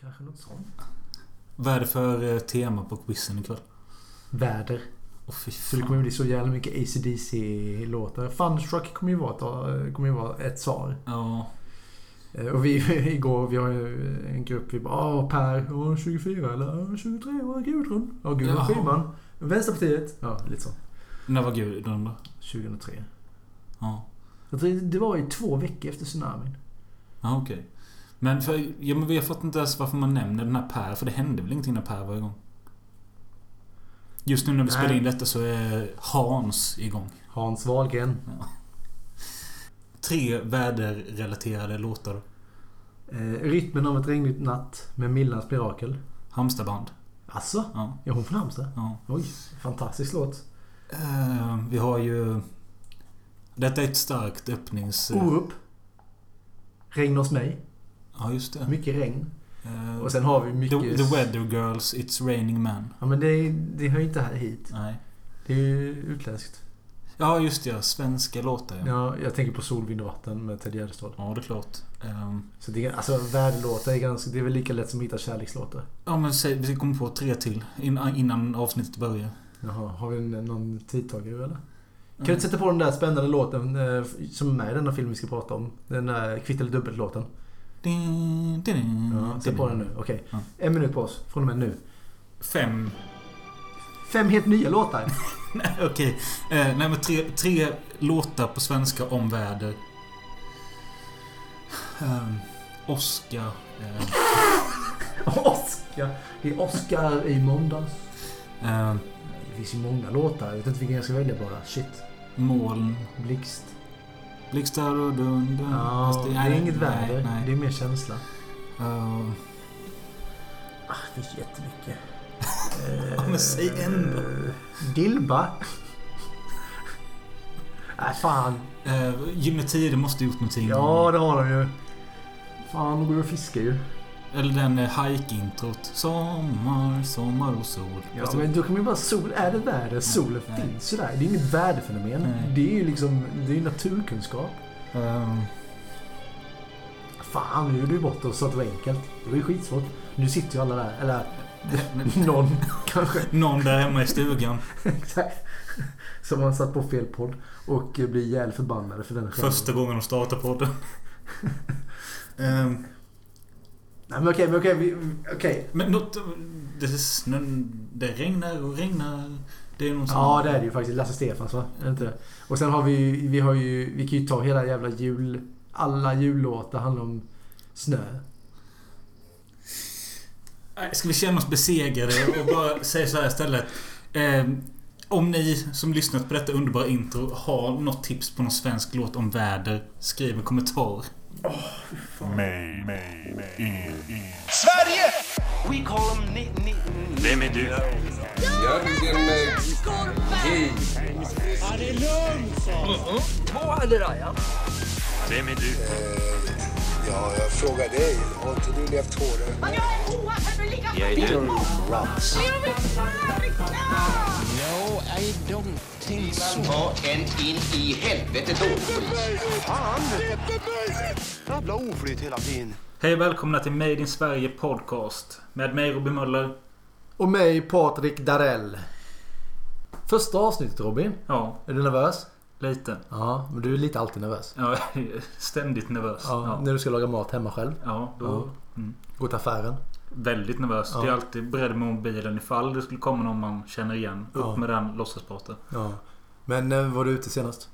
Kanske något sånt. Vad är det för eh, tema på quizen ikväll? Väder. Fy Så det kommer ju bli så jävla mycket AC/DC-låtar. Thunderstruck kommer ju vara kommer ju vara ett svar. Ja. Eh, Och vi igår, vi har ju en grupp, vi bara Åh Per, åh, 24 eller åh, 23, åh, Gudrun. Ja, Gudrun Jaha. Schyman. Vänsterpartiet. Ja, lite så. När var Gudrun då? 2003. Ja. Det var ju två veckor efter tsunamin. Ja, okej. Men för, ja, men vi har fått inte ens varför man nämner den här Per. För det hände väl ingenting när Per var igång? Just nu när vi Nej. spelar in detta så är Hans igång. Hans Wahlgren. Tre väderrelaterade låtar. Eh, rytmen av ett regnig natt med Millans mirakel. Halmstadband. Alltså, Ja. Är hon från Halmstad? ja. Oj, fantastisk låt. Eh, vi har ju... Detta är ett starkt öppnings... Orup. Regn hos mig. Ja, just det. Mycket regn. Eh, Och sen har vi mycket... the, the Weather Girls, It's Raining Man. Ja men det, det hör ju inte här hit. Nej. Det är ju utländskt. Ja, just det. ja. Svenska låtar, ja. Ja, jag tänker på Sol, vind och vatten med Ted Gärdestad. Ja, det är klart. Ehm, Så det är, alltså väderlåtar är ganska... Det är väl lika lätt som att hitta kärlekslåtar. ja, men säg, vi kommer på tre till innan, innan avsnittet börjar. Jaha, har vi en, någon tidtagare eller? Kan du inte sätta på den där spännande låten eh, som är med i denna film vi ska prata om? Den där kvitt eller dubbelt-låten. Din, din, Ja, sätt på den nu. Okej. Ja. En minut på oss. Från och med nu. Fem. Fem helt nya låtar. Nej, okej. Eh, nej, men tre, tre låtar på svenska om väder. Um, Oscar. Eh, Oscar. Det är Oscar i måndags. eh, Det finns ju många låtar. Jag vet inte vilken jag ska välja bara. Shit. moln. Blixt. Blixtar och dunder. Ja, det är inget väder. Nej, Det är mer känsla. Eh, Ah, det finns jättemycket. Ja, men säg en då. Eh, Dilba. Nej, fan. eh, Gyllene Tider måste gjort någonting. Ja, det har de ju. Fan, de går och fiskar ju. Eller den eh, hike-introt. Sommar, sommar och sol. Ja, Fast- men då kan man ju bara sol. Är det väder? Solen Nej. finns ju där. Det är inget väderfenomen. Nej. Det är ju liksom... Det är ju naturkunskap. Ehm, Fan, nu gjorde du bort oss så att det var enkelt. Det var ju skitsvårt. Nu sitter ju alla där. Eller någon kanske. någon där hemma i stugan. Exakt. Som har satt på fel podd. Och blir ihjäl förbannade för den. Första gången de startar podden. Ehm, Nej men okej, men okej. vi- Okej. men något... Det, är snön, det regnar och regnar. Det är någon sån... Ja, det är det ju faktiskt. Lasse Stefans va? Är det inte det? Och sen har vi ju... Vi har ju... Vi kan ju ta hela jävla jul... Alla jullåtar handlar om snö. Nej, Ska vi känna oss besegrade och bara säga så här istället. Ehm, om ni som lyssnat på detta underbara intro har något tips på någon svensk låt om väder, skriv en kommentar. Mig, mig, mig. Sverige! We call them ni, ni, Vem är du? Jörgen G. Vem är du? Ja, jag frågar dig. Har inte du levt hårdare? Jag är du. Ta en in i helvete dårskit. Jävla oflyt hela tiden. Hej och välkomna till Made in Sverige Podcast. Med mig Robin Möller. Och mig Patrik Darell. Första avsnittet Robin. Ja, Är du nervös? Lite. Ja, men du är lite alltid nervös. Ja, ständigt nervös. Ja, Ja, När du ska laga mat hemma själv. ja då... Mm. Gå till affären. Väldigt nervös. Ja. Jag är alltid beredd med mobilen ifall det skulle komma någon man känner igen. Upp Ja. med den låtsaspraten. Ja. Men när var du ute senast?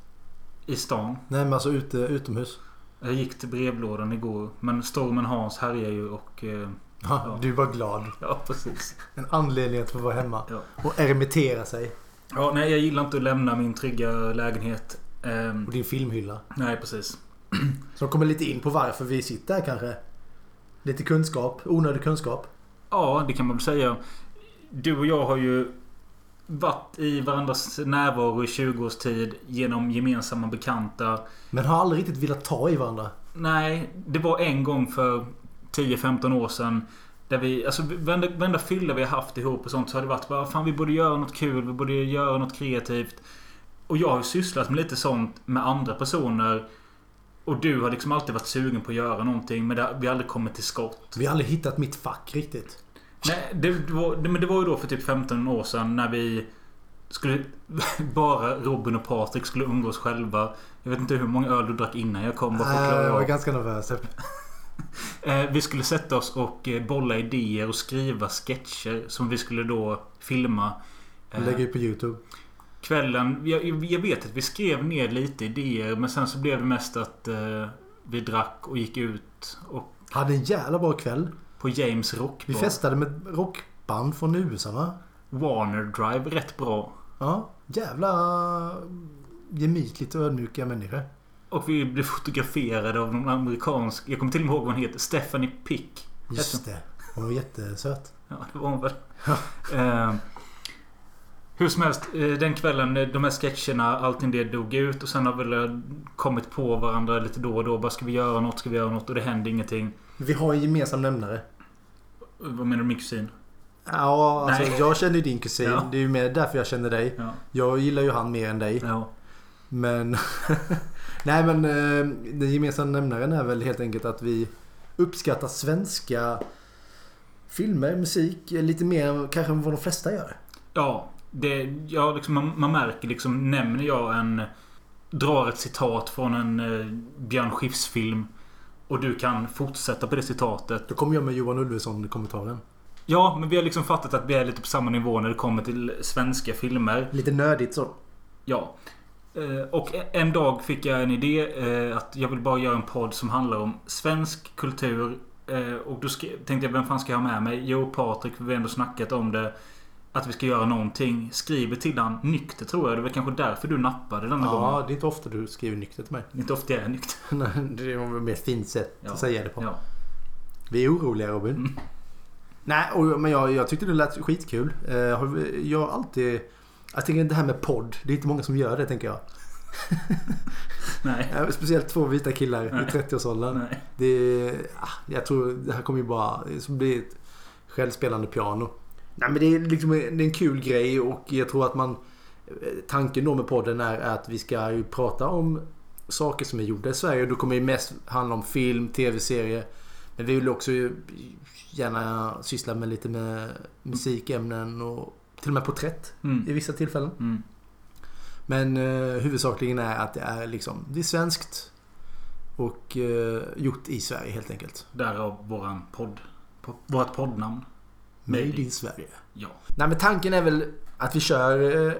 I stan. Nej men alltså ute, utomhus. Jag gick till brevlådan igår. Men stormen Hans härjar ju och... Eh, Ja, Ja. Du var glad. ja, precis. En anledning att få vara hemma. Ja. Och eremittera sig. Ja, nej, jag gillar inte att lämna min trygga lägenhet. Ehm, Och din filmhylla. nej, precis. Som kommer lite in på varför vi sitter här kanske. Lite kunskap. Onödig kunskap. Ja, det kan man väl säga. Du och jag har ju varit i varandras närvaro i 20 års tid genom gemensamma bekanta. Men har aldrig riktigt velat ta i varandra. Nej, det var en gång för 10-15 år sedan. Där vi, alltså varenda, varenda fylla vi har haft ihop och sånt så har det varit bara Fan vi borde göra något kul, vi borde göra något kreativt. Och jag har ju sysslat med lite sånt med andra personer. Och du har liksom alltid varit sugen på att göra någonting men det, vi har aldrig kommit till skott. Vi har aldrig hittat mitt fack riktigt. Nej, det, det var, det, men det var ju då för typ 15 år sedan när vi skulle... Bara Robin och Patrik skulle umgås själva. Jag vet inte hur många öl du drack innan jag kom. Bara för att Nej, klara jag var ganska nervös. Eh, vi skulle sätta oss och eh, bolla idéer och skriva sketcher som vi skulle då filma. Eh, Lägga ut på YouTube. kvällen. Jag, jag vet att vi skrev ner lite idéer men sen så blev det mest att eh, vi drack och gick ut och Hade en jävla bra kväll. på James Rockbar. Vi festade med rockband från USA va? Warner Drive rätt bra. Ja. Jävla gemytligt och ödmjuka människor. Och vi blev fotograferade av någon amerikansk... Jag kommer till och med ihåg vad hon heter. Stephanie Pick. Just det. Hon var jättesöt. Ja, det var hon väl. eh, hur som helst, eh, den kvällen, eh, de här sketcherna, allting det dog ut. Och sen har vi kommit på varandra lite då och då. Bara ska vi göra något? Ska vi göra något? Och det hände ingenting. Vi har en gemensam nämnare. Vad menar du min kusin? Ja, alltså Nej. jag känner ju din kusin. Ja. Det är ju mer därför jag känner dig. Ja. Jag gillar ju han mer än dig. ja. Men... Nej men eh, den gemensamma nämnaren är väl helt enkelt att vi uppskattar svenska filmer, musik lite mer kanske än vad de flesta gör. Ja, det, ja liksom, man, man märker liksom, nämner jag en... Drar ett citat från en eh, Björn Skifs-film. Och du kan fortsätta på det citatet. Då kommer jag med Johan Ulveson i kommentaren. Ja, men vi har liksom fattat att vi är lite på samma nivå när det kommer till svenska filmer. Lite nördigt så. Ja. Eh, Och en dag fick jag en idé eh, att jag vill bara göra en podd som handlar om svensk kultur. Eh, Och då tänkte jag, vem fan ska jag ha med mig? Jo, Patrik, vi har ändå snackat om det. Att vi ska göra någonting. Skriver till han nykter tror jag. Det var kanske därför du nappade denna Ja, gången. det är inte ofta du skriver nykter till mig. Det är inte ofta jag är nykter. Nej, det är ett mer fint sätt Ja. att säga det på. Ja. Vi är oroliga Robin. Mm. Nej, och, men jag, jag tyckte det lät skitkul. Jag har alltid... Jag tänker det här med podd. Det är inte många som gör det tänker jag. Nej. Speciellt två vita killar Nej. i 30-årsåldern. Nej. Det, ah, jag tror det här kommer ju bara bli ett självspelande piano. Nej men det är liksom det är en kul grej och jag tror att man... Tanken då med podden är att vi ska ju prata om saker som är gjorda i Sverige. Och då kommer det mest handla om film, tv-serier. Men vi vill också ju gärna syssla med lite med musikämnen och till och med porträtt i Mm. vissa tillfällen. Mm. Men eh, huvudsakligen är att det är liksom det är svenskt och eh, gjort i Sverige helt enkelt. Därav våran podd. Po- Vårat poddnamn. Made in Sverige. Ja. Nej men tanken är väl att vi kör eh,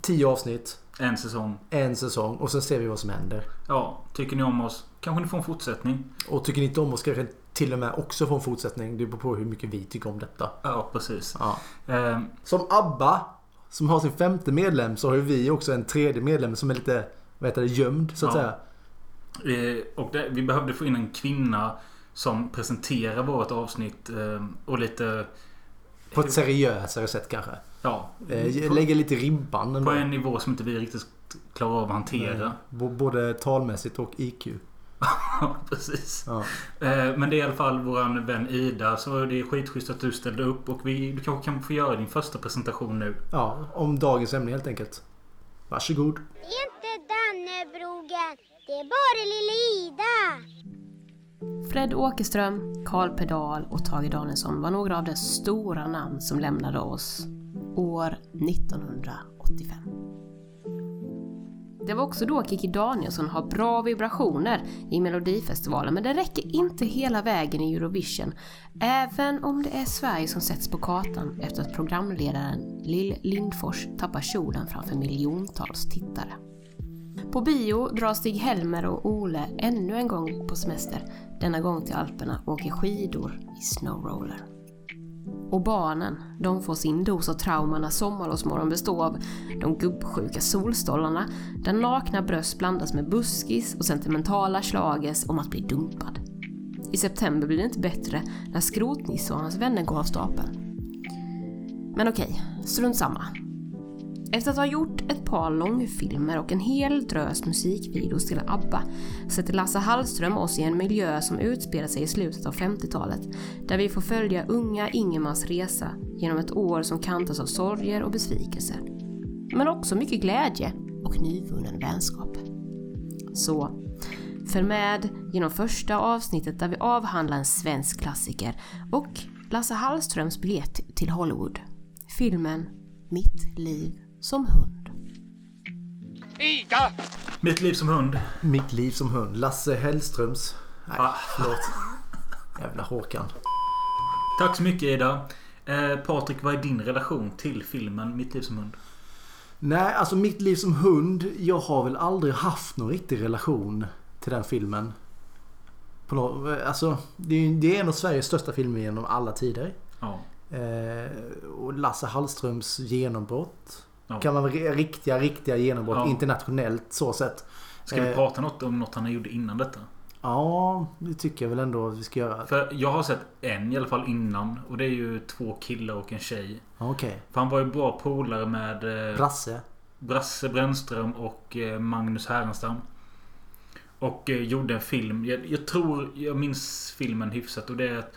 tio avsnitt, En säsong. en säsong och sen ser vi vad som händer. Ja, tycker ni om oss? Kanske ni får en fortsättning? Och tycker ni inte om oss kanske till och med också få en fortsättning. Det beror på hur mycket vi tycker om detta. Ja, precis. Ja. Eh, Som ABBA som har sin femte medlem så har ju vi också en tredje medlem som är lite vad heter det, gömd så att Ja. säga. Eh, och det, vi behövde få in en kvinna som presenterar vårt avsnitt och och lite... På ett seriösare sätt kanske. Ja. Eh, på, lägger lite ribban ändå. på en nivå som inte vi riktigt klarar av att hantera. Både talmässigt och IQ. Precis. Ja. Eh, men det är i alla fall våran vän Ida. Så det är skitschysst att du ställde upp. Och vi, du kanske kan få göra din första presentation nu. ja, om dagens ämne helt enkelt. Varsågod. Det är inte Dannebrogen, det är bara lilla Ida. Fred Åkerström, Karl Pedal och Tage Danielsson var några av de stora namn som lämnade oss år 1985. Det var också då Kikki Danielsson har bra vibrationer i Melodifestivalen men det räcker inte hela vägen i Eurovision. Även om det är Sverige som sätts på kartan efter att programledaren Lill Lindfors tappar kjolen framför miljontals tittare. På bio drar Stig-Helmer och Ole ännu en gång på semester, denna gång till Alperna och åker skidor i snowroller. Och barnen, de får sin dos av trauma när sommarlovsmorgon består av de gubbsjuka solstolarna, där nakna bröst blandas med buskis och sentimentala slages om att bli dumpad. I september blir det inte bättre när Skrotnisse och hans vänner går av stapeln. Men okej, strunt samma. Efter att ha gjort ett par långfilmer och en hel drös musikvideos till ABBA sätter Lasse Hallström oss i en miljö som utspelar sig i slutet av 50-talet där vi får följa unga Ingemars resa genom ett år som kantas av sorger och besvikelser. Men också mycket glädje och nyvunnen vänskap. Så, Följ med genom första avsnittet där vi avhandlar en svensk klassiker och Lasse Hallströms biljett till Hollywood. Filmen Mitt liv som hund. Ida! Mitt liv som hund. Mitt liv som hund. Lasse Hellströms. Nej, Ah. förlåt. Jävla Håkan. Tack så mycket Ida. Eh, Patrik, vad är din relation till filmen Mitt liv som hund? Nej, alltså mitt liv som hund. Jag har väl aldrig haft någon riktig relation till den filmen. På nå- alltså, det är, det är en av Sveriges största filmer genom alla tider. Ja. Eh, och Lasse Hallströms genombrott. Ja. Kan man riktiga, riktiga genombrott Ja. internationellt så sett. Ska vi Eh. prata något om något han gjorde innan detta? Ja, det tycker jag väl ändå att vi ska göra. För jag har sett en i alla fall innan. Och det är ju två killar och en tjej. Okej. För han var ju bra polare med eh, Brasse. Brasse Brännström och eh, Magnus Härenstam. Och eh, gjorde en film. Jag, jag tror jag minns filmen hyfsat. Och det är att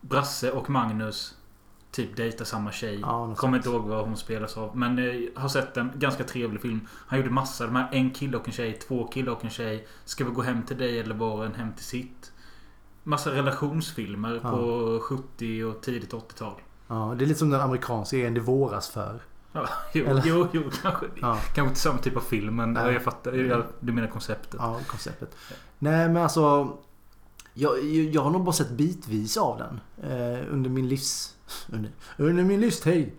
Brasse och Magnus typ dejtar samma tjej. Ja, Kommer inte ihåg vad hon spelas av. Men eh, har sett en ganska trevlig film. Han gjorde massa. De här en kille och en tjej. Två killar och en tjej. Ska vi gå hem till dig eller var en hem till sitt? Massa relationsfilmer Ja. på 70 och tidigt 80-tal. Ja, det är lite som den amerikanska grejen Det våras för. Ja, jo, Eller? jo, jo, kanske. Ja. Kanske inte samma typ av film men Nej. jag fattar. Jag, du menar konceptet. Ja, konceptet. Nej, men alltså. Jag, jag har nog bara sett bitvis av den. Eh, under min livs... Under, under min livstid.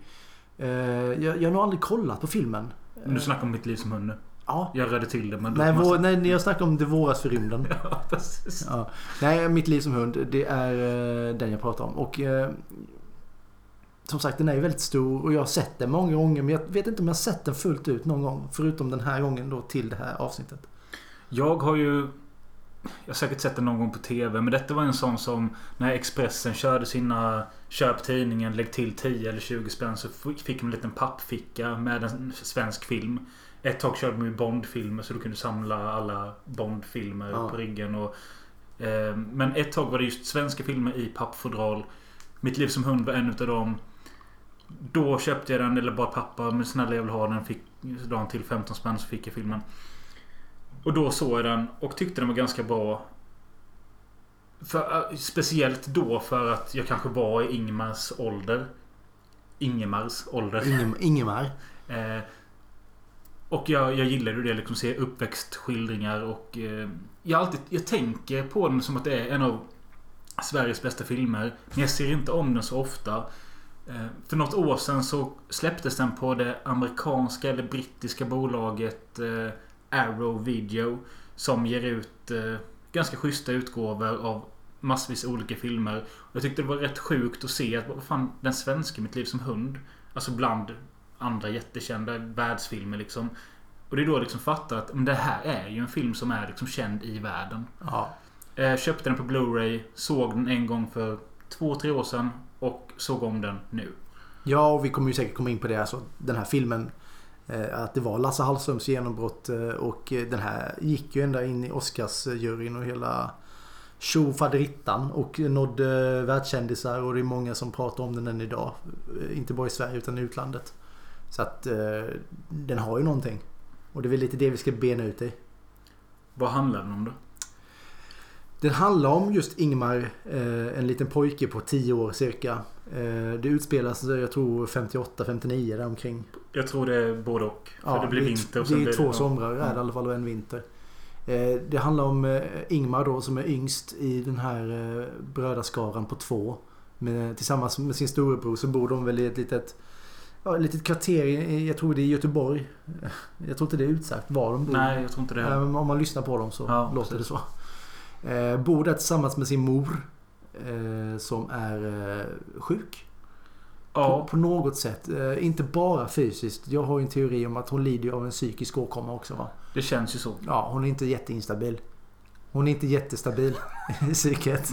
Eh, jag, jag har nog aldrig kollat på filmen. Men Du snackar om mitt liv som hund nu. Ja. Jag rörde till det men... Nej, massa- vår, nej, jag snackar om Det våras för rymden. Ja, precis. Ja. Nej, Mitt liv som hund. Det är eh, den jag pratar om. Och eh, som sagt, den är ju väldigt stor och jag har sett den många gånger. Men jag vet inte om jag har sett den fullt ut någon gång. Förutom den här gången då till det här avsnittet. Jag har ju... Jag har säkert sett den någon gång på TV men detta var en sån som när Expressen körde sina Köp tidningen, lägg till 10 eller 20 spänn så fick man en liten pappficka med en svensk film. Ett tag körde man ju Bondfilmer så du kunde samla alla Bondfilmer Ja. på ryggen. Och, eh, men ett tag var det just svenska filmer i pappfodral. Mitt liv som hund var en utav dem. Då köpte jag den, eller bara pappa, men snälla jag vill ha den. Fick dagen till 15 spänn så fick jag filmen. Och då såg jag den och tyckte den var ganska bra. För, äh, speciellt då för att jag kanske var i Ingmars ålder. Ingemars ålder. Ingem, Ingemar. Eh, och jag, jag gillade det liksom. Se uppväxtskildringar och... Eh, jag, alltid, jag tänker på den som att det är en av Sveriges bästa filmer. Men jag ser inte om den så ofta. Eh, för något år sedan så släpptes den på det amerikanska eller brittiska bolaget eh, Arrow Video. Som ger ut eh, ganska schyssta utgåvor av massvis olika filmer. Jag tyckte det var rätt sjukt att se att vad fan, den svenska Mitt liv som hund. Alltså bland andra jättekända världsfilmer liksom. Och det är då jag liksom fattar att men det här är ju en film som är liksom känd i världen. Ja. Eh, köpte den på Blu-ray, såg den en gång för två, tre år sedan och såg om den nu. Ja, och vi kommer ju säkert komma in på det. Alltså, den här filmen. Eh, att det var Lasse Hallströms genombrott. Eh, och eh, den här gick ju ända in i Oscarsjuryn och hela tjofaderittan. Och nådde världskändisar och det är många som pratar om den än idag. Inte bara i Sverige utan i utlandet. Så att den har ju någonting. Och det är väl lite det vi ska bena ut i. Vad handlar den om då? Den handlar om just Ingmar, en liten pojke på 10 år cirka. Det utspelas, jag tror 58-59 där omkring. Jag tror det är både och. För det blir vinter och Det sen är blir två ja. somrar är det i alla fall och en vinter. Eh, Det handlar om eh, Ingmar då som är yngst i den här eh, brödraskaran på två. Med, tillsammans med sin storebror så bor de väl i ett litet Ja, ett litet kvarter jag tror det är Göteborg. Jag tror inte det är utsagt var de bor. Nej, jag tror inte det. Ja, men om man lyssnar på dem så Ja, låter precis. det så. Eh, bor där tillsammans med sin mor. Som är sjuk. På, Ja, på något sätt. Eh, inte bara fysiskt. Jag har ju en teori om att hon lider av en psykisk åkomma också. Va? det känns ju så. Ja, hon är inte jätteinstabil. Hon är inte jättestabil i psyket.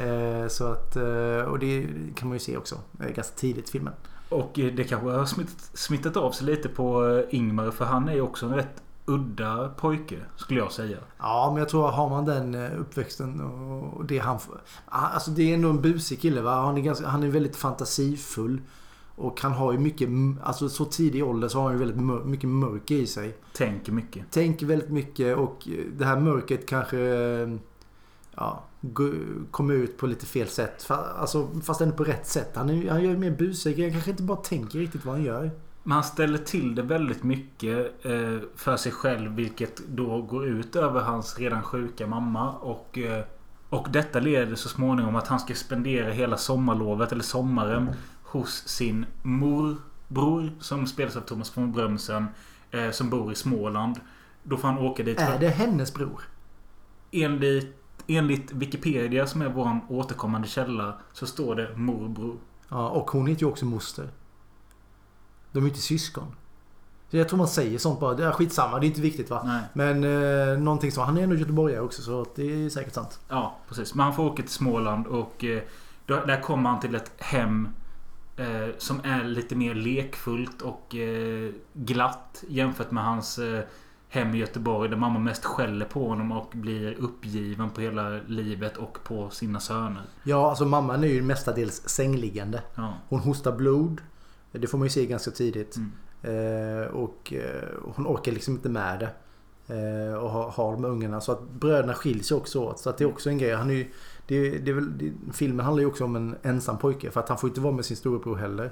Eh, så att, eh, och det kan man ju se också. eh, Ganska tidigt i filmen. Och eh, det kanske har smittat, smittat av sig lite på Ingmar. För han är ju också en rätt udda pojke. Skulle jag säga. Ja, men jag tror har man den eh, uppväxten och det han... Ah, Alltså det är ändå en busig kille va. Han är, ganska, han är väldigt fantasifull. Och han har ju mycket, alltså så tidig ålder så har han ju väldigt mör- mycket mörker i sig. Tänker mycket. Tänker väldigt mycket och det här mörkret kanske eh, ja, kommer ut på lite fel sätt. Alltså, fast ändå på rätt sätt. Han, är, han gör ju mer grejer. Han kanske inte bara tänker riktigt vad han gör. Men han ställer till det väldigt mycket eh, för sig själv. Vilket då går ut över hans redan sjuka mamma. Och, eh, och detta leder så småningom att han ska spendera hela sommarlovet eller sommaren hos sin morbror. Som spelas av Thomas von Brömsen. Eh, som bor i Småland. Då får han åka dit. Är det hennes bror? Enligt, enligt Wikipedia som är vår återkommande källa. Så står det morbror. Ja, och hon heter ju också moster. De är ju inte syskon. Så jag tror man säger sånt bara. Det är skitsamma, det är inte viktigt va. Nej. Men eh, någonting så. Han är ändå göteborgare också så det är säkert sant. Ja, precis. Men han får åka till Småland och eh, där kommer han till ett hem eh, som är lite mer lekfullt och eh, glatt jämfört med hans eh, hem i Göteborg där mamma mest skäller på honom och blir uppgiven på hela livet och på sina söner. Ja, alltså mamman är ju mestadels sängliggande. Ja. Hon hostar blod. Det får man ju se ganska tidigt. Mm. Eh, och eh, hon orkar liksom inte med det. Eh, och har, har med ungarna. Så att bröderna skiljs ju också åt. Så att det är också en grej. Han är ju, det, det är väl, det, filmen handlar ju också om en ensam pojke. För att han får inte vara med sin storebror heller.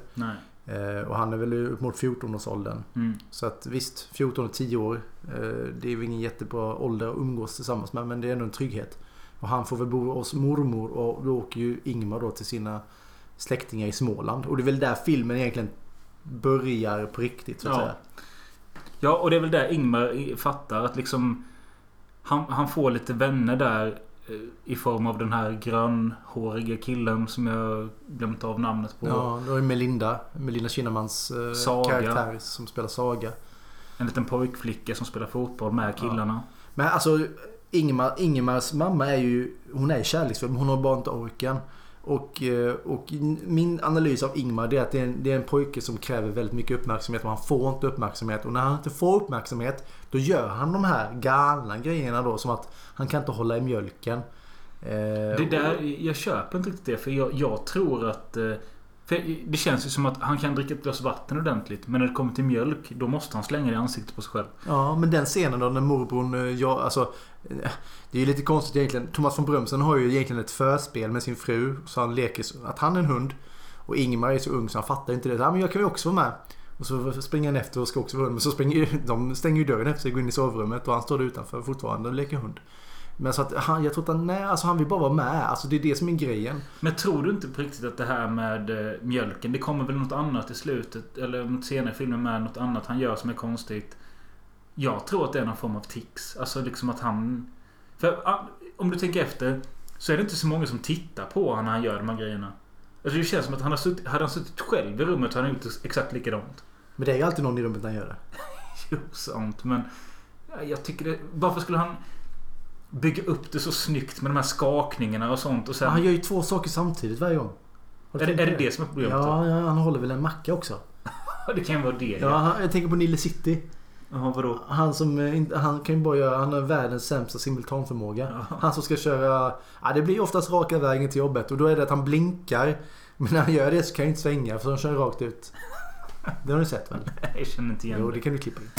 Eh, och han är väl upp mot 14-årsåldern. Mm. Så att visst, 14 och 10 år. Eh, det är väl ingen jättebra ålder att umgås tillsammans med. Men det är ändå en trygghet. Och han får väl bo hos mormor. Och då åker ju Ingmar då till sina släktingar i Småland. Och det är väl där filmen egentligen börjar på riktigt så att Ja. säga. Ja, och det är väl där Ingmar fattar att liksom han, han får lite vänner där eh, i form av den här grönhåriga killen som jag glömt av namnet på. Ja, då är det Melinda. Melinda Kinnamans eh, Saga. karaktär som spelar Saga. En liten pojkflicka som spelar fotboll med killarna. Men alltså Ingemar, Ingemars mamma är ju Hon är kärleksfull men hon har bara inte orken. Och, eh, och min analys av Ingmar är att det är, en, det är en pojke som kräver väldigt mycket uppmärksamhet och han får inte uppmärksamhet. Och när han inte får uppmärksamhet då gör han de här galna grejerna då som att han kan inte hålla i mjölken. Eh, Det där, jag köper inte riktigt det för jag, jag tror att... eh, det känns ju som att han kan dricka ett glas vatten ordentligt. Men när det kommer till mjölk då måste han slänga det i ansiktet på sig själv. Ja, men den scenen då när morbrorn... eh, Ja, alltså, det är ju lite konstigt egentligen. Thomas von Brömsen har ju egentligen ett förspel med sin fru. Så han leker att han är en hund. Och Ingmar är så ung så han fattar inte det. Ja, men jag kan ju också vara med. Och så springer han efter och ska också vara hund. Men så springer de stänger ju dörren efter sig och går in i sovrummet. Och han står där utanför fortfarande och leker hund. Men så att han, jag tror att han, nej, alltså han vill bara vara med. Alltså det är det som är grejen. Men tror du inte på riktigt att det här med eh, mjölken, det kommer väl något annat i slutet? Eller något senare i filmen med något annat han gör som är konstigt. Jag tror att det är någon form av tics. Alltså liksom att han... För ah, om du tänker efter så är det inte så många som tittar på honom när han gör de här grejerna. Alltså det känns som att han har suttit, hade han suttit själv i rummet hade han gjort exakt likadant. Men det är ju alltid någon i rummet när han gör det. Jo, sant. Men ja, jag tycker det... Varför skulle han bygga upp det så snyggt med de här skakningarna och sånt och sen... Han gör ju två saker samtidigt varje gång. Är, det, är det det som är problemet? Ja, ja, han håller väl en macka också. Det kan vara det. Ja, han- jag tänker på Nile City. Jaha, vadå? Han som eh, han kan ju bara göra, han har världens sämsta simultanförmåga. Ja. Han som ska köra, ja det blir oftast raka vägen till jobbet och då är det att han blinkar. Men när han gör det så kan han inte svänga för han kör rakt ut. Det har ni sett väl? Jag känner inte igen Jo, det. det kan du klippa in.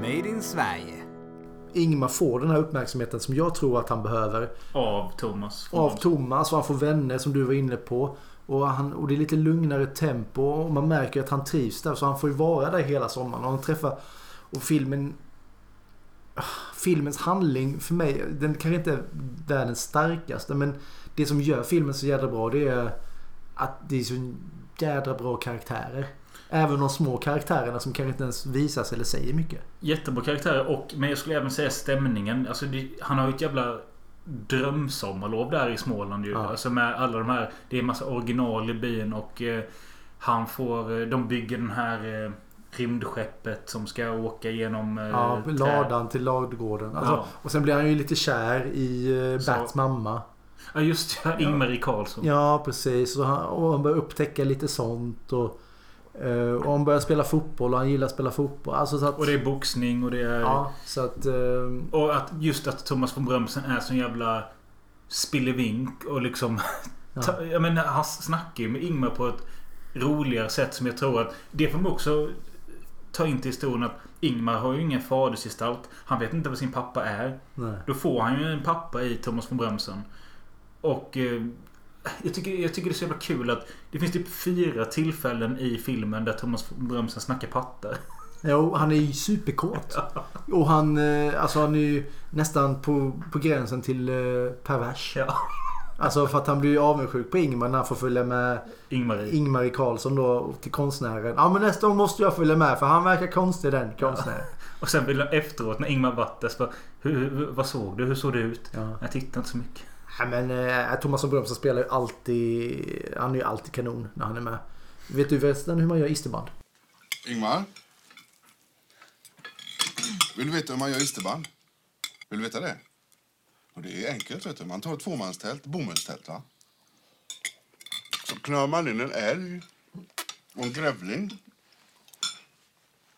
Made in Sverige. Ingmar får den här uppmärksamheten som jag tror att han behöver. Av Thomas. Av Thomas och han får vänner som du var inne på. Och, han, och det är lite lugnare tempo och man märker att han trivs där. Så han får ju vara där hela sommaren. Och han träffar... Och filmen... Filmens handling för mig, den kanske inte är världens starkaste men det som gör filmen så jädra bra det är att det är så jädra bra karaktärer. Även de små karaktärerna som kanske inte ens visas eller säger mycket. Jättebra karaktärer och men jag skulle även säga stämningen. Alltså det, han har ju ett jävla drömsommarlov där i Småland ju. Ja. Alltså med alla de här. Det är en massa original i byn och eh, han får... eh, De bygger den här eh, rymdskeppet som ska åka genom... Eh, Ja, ladan till ladugården. Alltså, Ja. Och sen blir han ju lite kär i eh, Så- Bats mamma. Ja just det, Ingmarie Karlsson. Ja, precis. Och han, och han börjar upptäcka lite sånt. Och, och han börjar spela fotboll och han gillar att spela fotboll. Alltså så att, Och det är boxning och det är... Ja, så att... Eh, Och att just att Thomas von Brömsen är sån jävla spillevink och liksom Ta, jag menar, han snackar ju med Ingmar på ett roligare sätt som jag tror att... Det får man också ta in till historien att Ingmar har ju ingen fadersgestalt. Han vet inte vad sin pappa är. Nej. Då får han ju en pappa i Thomas von Brömsen. Och... Jag tycker, jag tycker det är så jävla kul att det finns typ fyra tillfällen i filmen där Thomas Brömsen snackar patte. Jo, han är ju superkåt. Och han, eh, alltså han är ju nästan på, på gränsen till eh, pervers. Ja. Alltså för att han blir ju avundsjuk på Ingmar när han får följa med Ingmarie. Ingmarie Karlsson då till konstnären. Ja men nästa gång måste jag följa med för han verkar konstig den konstnären. Och sen vill efteråt när Ingmar bara, hur, hur, Vad såg du? Hur såg det ut? Ja. Jag tittade inte så mycket. Ja, men eh, Thomas von Brömsen spelar ju alltid... Han är ju alltid kanon när han är med. Vet du förresten hur man gör isterband? Ingmar? Vill du veta hur man gör isterband? Vill du veta det? Och det är enkelt, vet du. Man tar ett tvåmanstält, bomullstält, va? Så knör man in en älg och en grävling.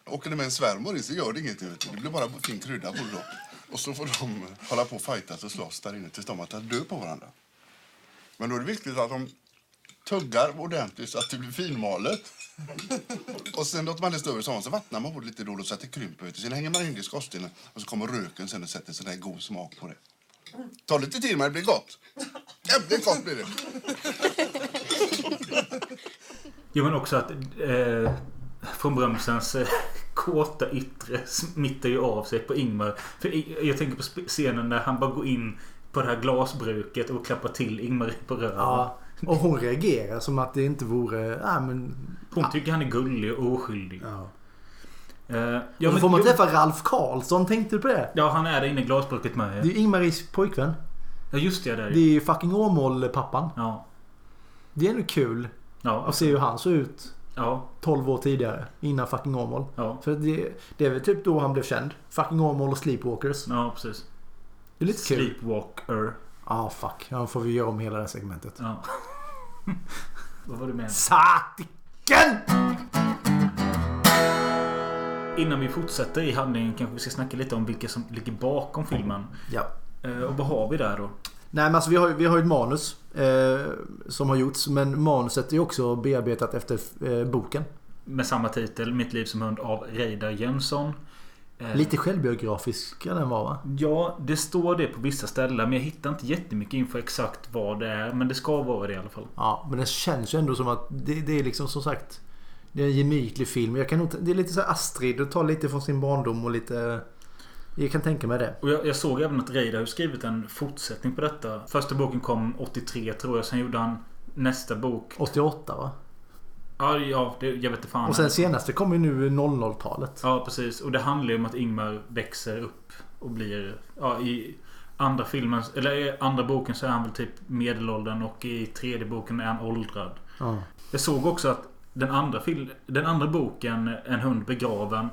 Åker det med en svärmor i så gör det inget, vet du. Det blir bara fin krydda på det då. Och så får de hålla på och fightas och slåss där inne tills de har tagit död på varandra. Men då är det viktigt att de tuggar ordentligt så att det blir finmalet. Och sen låter man det stå över sommaren så vattnar man på det lite då så att det krymper. Vet du. Sen hänger man in det i skorstenen och så kommer röken sen och sätter sån där god smak på det. Ta lite tid men det blir gott. Jävligt gott blir det. Jo men också att eh, från Brömsens eh, kåta yttre smittar ju av sig på Ingmar. För jag tänker på scenen när han bara går in på det här glasbruket och klappar till Ingmar på röven. Ja. Och hon reagerar som att det inte vore... Nej men... Hon tycker han är gullig och oskyldig. Ja. Eh, ja, men- får man träffa Ralf Karlsson, tänkte du på det? Ja, han är där inne i glasbruket med. Det är Ingmaris pojkvän. Ja, just det. Där. Det är ju fucking Åmål-pappan. Ja. Det är ändå kul Ja, att se hur han såg ut ja, 12 år tidigare. Innan fucking Åmål. ja, För det, det är väl typ då han blev känd. Fucking Åmål och Sleepwalkers. ja, precis. Det är lite kul. Sleepwalker. Ah fuck. Ja, då får vi göra om hela det här segmentet. Ja. Vad var det med? Satiken! Innan vi fortsätter i handlingen kanske vi ska snacka lite om vilka som ligger bakom filmen. Ja. Eh, och vad har vi där då? Nej men alltså vi har, ju- vi har ju ett manus. Eh, som har gjorts. Men manuset är också bearbetat efter eh, boken. Med samma titel, Mitt liv som hund av Reidar Jönsson. Eh, Lite självbiografisk ska den vara va? Ja, det står det på vissa ställen. Men jag hittar inte jättemycket info exakt vad det är. Men det ska vara det i alla fall. Ja, men det känns ju ändå som att det, det är liksom som sagt Det är en gemytlig film. Jag kan nog, det är lite så Astrid och tar lite från sin barndom och lite... Jag kan tänka mig det. Och jag, jag såg även att Reidar har skrivit en fortsättning på detta. Första boken kom 83 tror jag. Sen gjorde han nästa bok. 88 va? Ja, ja det, jag vet inte fan. Och sen senaste kommer ju nu 00-talet. Ja, precis. Och det handlar ju om att Ingmar växer upp och blir... Ja, i andra filmen, eller i andra boken så är han väl typ medelåldern och i tredje boken är han åldrad. Ja. Jag såg också att den andra, den andra boken, En hund begraven,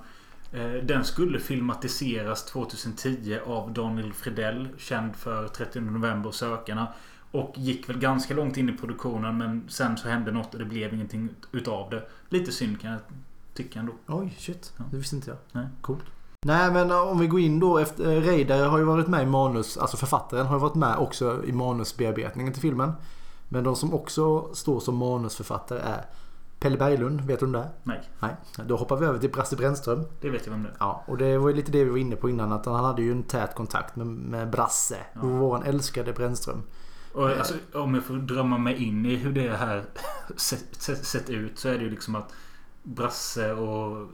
den skulle filmatiseras 2010 av Daniel Fridell, känd för 30 november och Sökarna. Och gick väl ganska långt in i produktionen men sen så hände något och det blev ingenting utav det. Lite synd kan jag tycka ändå. Oj, shit. Ja. Det visste inte jag. Nej. Coolt. Nej men om vi går in då efter... eh, Reidar har ju varit med i manus, alltså författaren har ju varit med också i manusbearbetningen till filmen. Men de som också står som manusförfattare är Pelle Berglund, vet du om det är? Nej, Nej. Då hoppar vi över till Brasse Brännström. det vet jag vem det är. Ja, och det var ju lite det vi var inne på innan. Att han hade ju en tät kontakt med, med Brasse. Ja. Våran älskade Brännström. Och alltså, om jag får drömma mig in i hur det här sett, sett, sett ut så är det ju liksom att Brasse och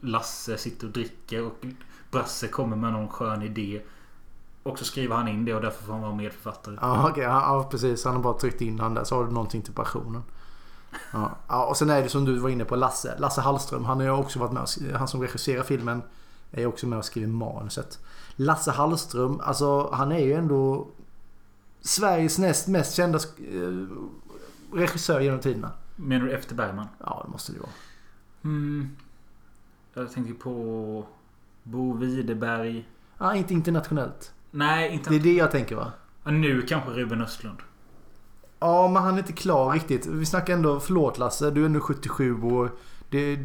Lasse sitter och dricker och Brasse kommer med någon skön idé. Och så skriver han in det och därför får han vara medförfattare. Ja, ja, ja, precis. Han har bara tryckt in han där. Så har du någonting till passionen. Ja. ja, och sen är det som du var inne på Lasse. Lasse Hallström. Han har också varit med. och Han som regisserar filmen är också med och skriver manuset. Lasse Hallström, alltså han är ju ändå Sveriges näst mest kända eh, regissör genom tiderna. Menar du efter Bergman? Ja, det måste det vara. Mm. Jag tänker på Bo Widerberg. Ja, inte internationellt. Nej, inte... Det är det jag tänker va? Ja, Nu kanske Ruben Östlund. Ja, men han är inte klar riktigt. Vi snackar ändå, förlåt Lasse, du är ändå 77 år. Det,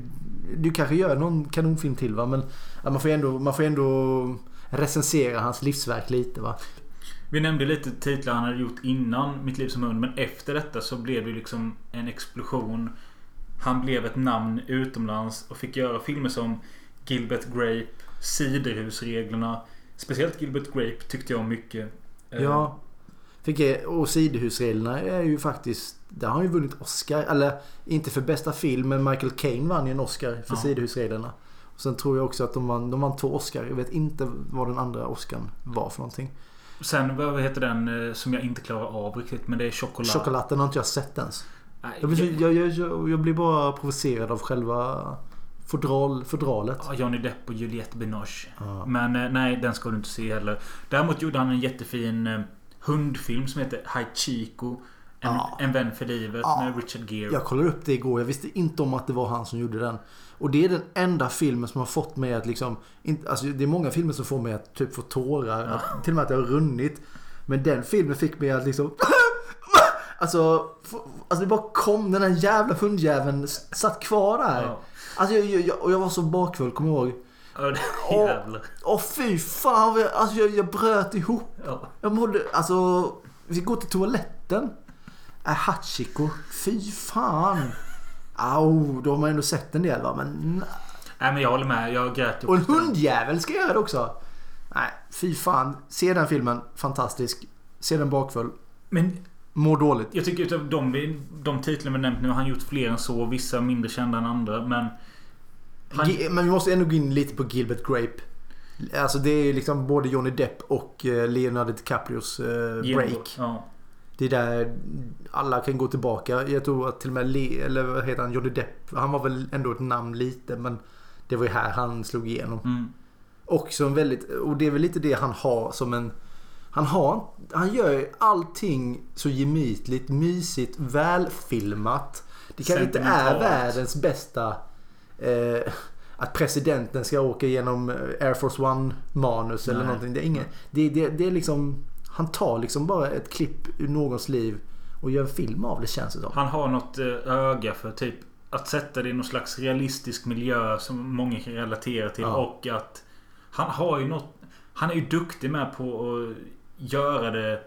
du kanske gör någon kanonfilm till va? Men ja, man får ändå, man får ändå recensera hans livsverk lite va? Vi nämnde lite titlar han hade gjort innan Mitt liv som hund. Men efter detta så blev det liksom en explosion. Han blev ett namn utomlands och fick göra filmer som Gilbert Grape, Siderhusreglerna. Speciellt Gilbert Grape tyckte jag om mycket. Eh, Ja. Fick och Sidehusreglerna är ju faktiskt... Där har han ju vunnit Oscar. Eller inte för bästa film men Michael Caine vann ju en Oscar för Ja. Sidehusreglerna. Och sen tror jag också att de vann, de vann två Oscar. Jag vet inte vad den andra Oscarn var för någonting. Sen vad heter den eh, som jag inte klarar av riktigt. Men det är Chocolat. Chokladen har inte jag sett ens. Nej, Jag blir, jag, jag, jag, blir bara provocerad av själva fodral, fodralet. Ja, Johnny Depp och Juliette Binoche. Ja. Men eh, nej, den ska du inte se heller. Däremot gjorde han en jättefin eh, hundfilm som heter Haichiko. En, Ja. en vän för livet Ja. med Richard Gere. Jag kollade upp det igår. Jag visste inte om att det var han som gjorde den. Och det är den enda filmen som har fått mig att liksom... Inte, alltså det är många filmer som får mig att typ få tårar. Att, till och med att det har runnit. Men den filmen fick mig att liksom... Alltså, alltså det bara kom. Den här jävla hundjäveln satt kvar där. Ja. Alltså jag, jag, jag, och jag var så bakfull, kommer jag ihåg. Åh. Åh fy fan. jag- Alltså jag, jag bröt ihop. Ja. Jag mådde, alltså... Vi går till toaletten. Äh, Hachiko. Fy fan. Au, då har man ändå sett en del va. Men... Nej men jag håller med. Jag grät Och en hundjävel ska göra det också. Nej, fy fan. Se den filmen. Fantastisk. Se den bakfull. Men Mår dåligt. jag tycker utav de, de titlar vi nämnt nu har han gjort fler än så. Vissa mindre kända än andra. Men... Han, Men vi måste ändå gå in lite på Gilbert Grape. Alltså det är ju liksom både Johnny Depp och eh, Leonardo DiCaprios eh, break. Ja. Det är där alla kan gå tillbaka. Jag tror att till och med Le, eller vad heter han, Johnny Depp. Han var väl ändå ett namn lite men det var ju här han slog igenom. Mm. Också en väldigt, och det är väl lite det han har som en... Han har, han gör ju allting så gemytligt, mysigt, välfilmat. Det kanske inte är världens bästa... Eh, att presidenten ska åka genom Air Force One manus eller någonting. Det är inget... Det, det, det är liksom... Han tar liksom bara ett klipp ur någons liv och gör en film av det känns det som. Han har något eh, öga för typ att sätta det i någon slags realistisk miljö som många kan relatera till. Ja. Och att han har ju något... Han är ju duktig med på att göra det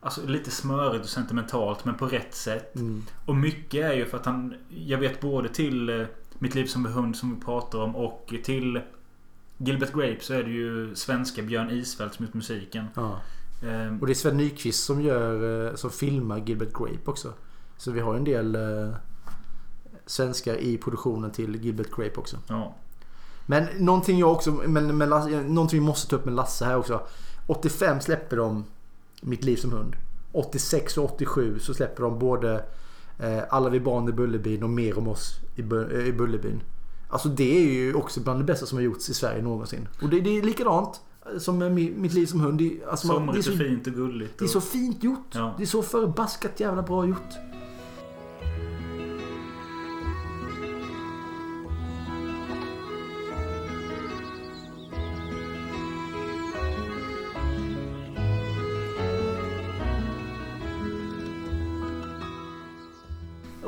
Alltså lite smörigt och sentimentalt men på rätt sätt. Mm. Och mycket är ju för att han... Jag vet både till eh, Mitt liv som en hund som vi pratar om och till Gilbert Grape så är det ju svenska Björn Isfält som gjort musiken. Ja. Ehm, Och det är Sven Nykvist som gör, eh, som filmar Gilbert Grape också. Så vi har en del eh, svenskar i produktionen till Gilbert Grape också. ja. Men någonting jag också, men, men, Lasse- någonting vi måste ta upp med Lasse här också. 85 släpper de Mitt liv som hund. 86 och 87 så släpper de både eh, Alla vi barn i Bullerbyn och Mer om oss i, eh, i Bullerbyn. Alltså det är ju också bland det bästa som har gjorts i Sverige någonsin. Och det, det är likadant som med Mi- Mitt liv som hund. Det, är- alltså man, det, är Somrigt så, och fint och gulligt. det är och- så fint gjort. Ja. Det är så förbaskat jävla bra gjort.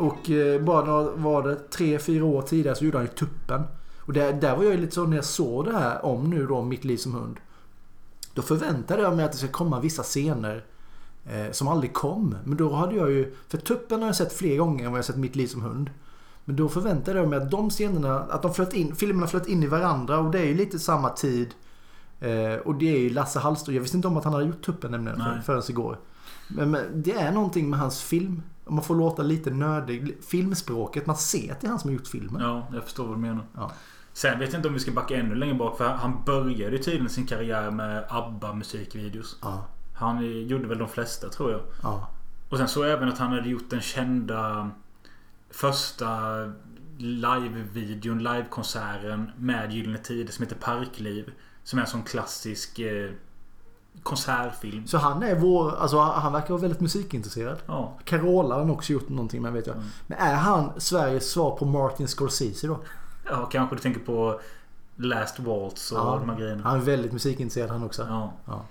Och eh, bara var det tre, fyra år tidigare så gjorde han ju Tuppen. Och där, där var jag ju lite så när jag såg det här om nu då Mitt liv som hund. Då förväntade jag mig att det ska komma vissa scener eh, som aldrig kom. Men då hade jag ju... För Tuppen har jag sett fler gånger än vad jag sett Mitt liv som hund. Men då förväntade jag mig att de scenerna, att de flöt in, filmerna flöt in i varandra och det är ju lite samma tid. Eh, och det är ju Lasse Hallström. Jag visste inte om att han hade gjort Tuppen nämligen för, förrän igår. Men, men det är någonting med hans film. Om man får låta lite nördig. Filmspråket. Man ser att det är han som har gjort filmen. Ja, jag förstår vad du menar. Ja. Sen vet jag inte om vi ska backa ännu längre bak. För han började tydligen sin karriär med ABBA musikvideos. Ja. Han gjorde väl de flesta tror jag. Ja. Och sen så även att han hade gjort den kända första live-videon, live-konserten med Gyllene Tider som heter Parkliv. Som är en sån klassisk eh, konsertfilm. Så han är vår... Alltså han verkar vara väldigt musikintresserad. Ja. Carola har också gjort någonting med vet jag. Men är han Sveriges svar på Martin Scorsese då? ja, kanske du tänker på Last Waltz och Ja. de här grejerna. Han är väldigt musikintresserad han också. Ja.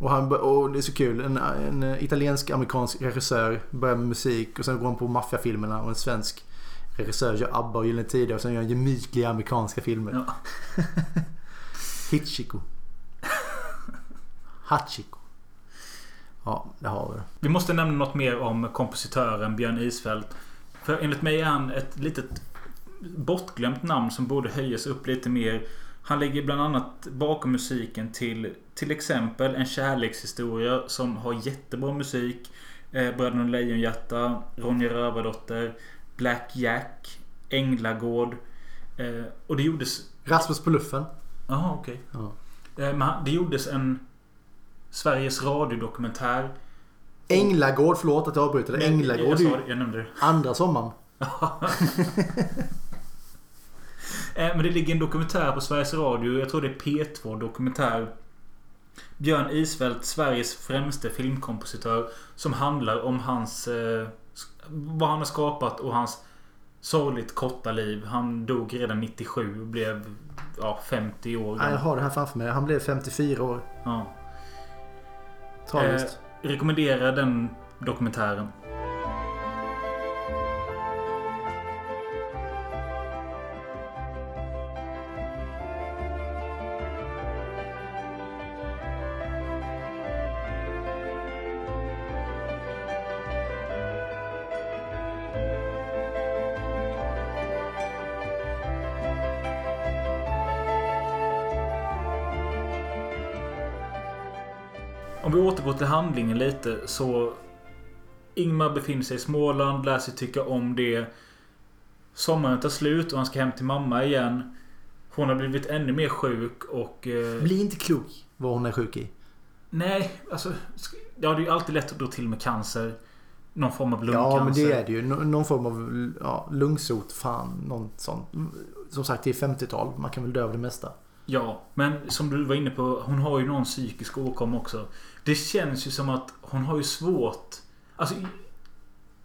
Och, han, och det är så kul. En, en italiensk-amerikansk regissör börjar med musik och sen går han på maffiafilmerna och en svensk regissör gör ABBA och Gyllene Tider och sen gör han gemytliga amerikanska filmer. Ja. Hitchiko. Hachiko. Ja, det har vi. Vi måste nämna något mer om kompositören Björn Isfält. För enligt mig är han ett litet bortglömt namn som borde höjas upp lite mer. Han ligger bland annat bakom musiken till till exempel En kärlekshistoria som har jättebra musik. Eh, Bröderna Lejonhjärta, Ronja Rövardotter, Black Jack, Änglagård. Eh, och det gjordes... Rasmus på luffen. Jaha, okej. Ja. Eh, det gjordes en Sveriges Radio-dokumentär. Änglagård, förlåt att jag avbryter. Jag, Änglagård jag, det, jag nämnde det. andra sommaren. Eh, Men det ligger en dokumentär på Sveriges Radio. Jag tror det är P2 Dokumentär. Björn Isfält, Sveriges främste filmkompositör. Som handlar om hans... Eh, vad han har skapat och hans sorgligt korta liv. Han dog redan 97 och blev ja, 50 år Ja, jag har det här framför mig. Han blev 54 år. Ja. Tragiskt. Eh, rekommenderar den dokumentären. Om vi återgår till handlingen lite så... Ingmar befinner sig i Småland, lär sig tycka om det. Sommaren tar slut och han ska hem till mamma igen. Hon har blivit ännu mer sjuk och... Eh, Bli inte klok vad hon är sjuk i. nej, alltså... Ja, det är ju alltid lätt att dra till med cancer. Någon form av lungcancer. Ja, men det är det ju. Nå- Någon form av ja, lungsot. Fan, något sånt. Som sagt, det är 50-tal. Man kan väl dö av det mesta. Ja, men som du var inne på. Hon har ju någon psykisk åkomma också. Det känns ju som att hon har ju svårt... Alltså...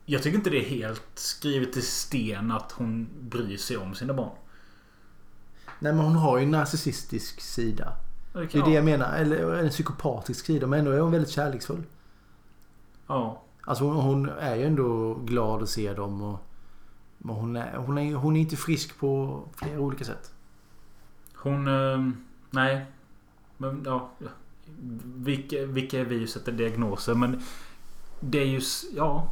Jag tycker inte det är helt skrivet i sten att hon bryr sig om sina barn. Nej, men hon har ju en narcissistisk sida. Det är Ja. det jag menar. Eller en psykopatisk sida. Men ändå är hon väldigt kärleksfull. Ja. Alltså hon, hon är ju ändå glad att se dem. Och, men hon är, hon, är, hon är inte frisk på flera olika sätt. Hon... Eh, nej. Men ja. Vilka, vilka är vi och sätter diagnoser? Men det är ju... Ja.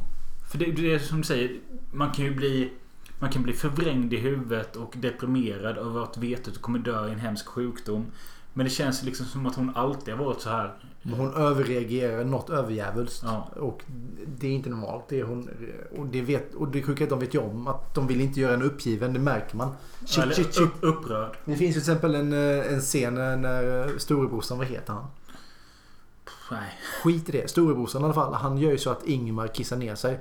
För det, det är som du säger. Man kan ju bli... Man kan bli förvrängd i huvudet och deprimerad över att veta att du kommer dö i en hemsk sjukdom. Men det känns liksom som att hon alltid har varit så här. Men hon överreagerar något överjävulskt. Ja. Och det är inte normalt. Det är hon, och det vet och det sjuka är att de vet ju om att de vill inte göra en uppgiven. Det märker man. Shit, Eller shit, shit. upp, upprörd. Det finns ju till exempel en, eh, en scen när eh, storebrorsan, vad heter han? Nej. Skit i det. Storebrorsan i alla fall. Han gör ju så att Ingmar kissar ner sig.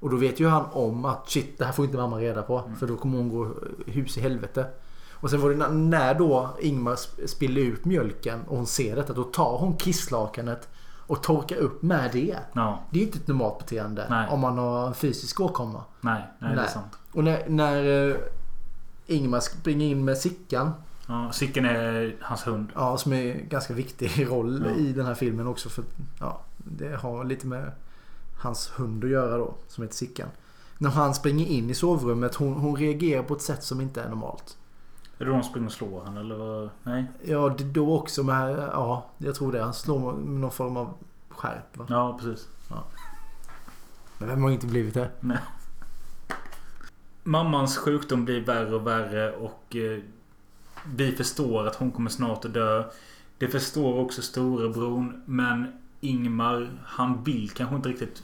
Och då vet ju han om att shit, det här får inte mamma reda på. Mm. För då kommer hon gå hus i helvete. Och sen var det när- då Ingmar sp- spiller ut mjölken och hon ser detta. Då tar hon kisslakanet och torkar upp med det. Ja. Det är inte ett normalt beteende Nej. om man har en fysisk åkomma. Nej. Nej, det är sant. Och när, när eh, Ingmar springer in med Sickan. Ja, Sicken är hans hund. Ja, som är en ganska viktig roll Ja. i den här filmen också. För ja, Det har lite med hans hund att göra då. Som heter Sickan. När han springer in i sovrummet. Hon, hon reagerar på ett sätt som inte är normalt. Är det de som springer och slår han eller vad? Nej? Ja, det då också med... Ja, jag tror det. Han slår med någon form av skärp. Va? Ja, precis. Men vem har inte blivit det? Nej. Mammans sjukdom blir värre och värre och eh, vi förstår att hon kommer snart att dö. Det förstår också storebror men Ingmar, han vill kanske inte riktigt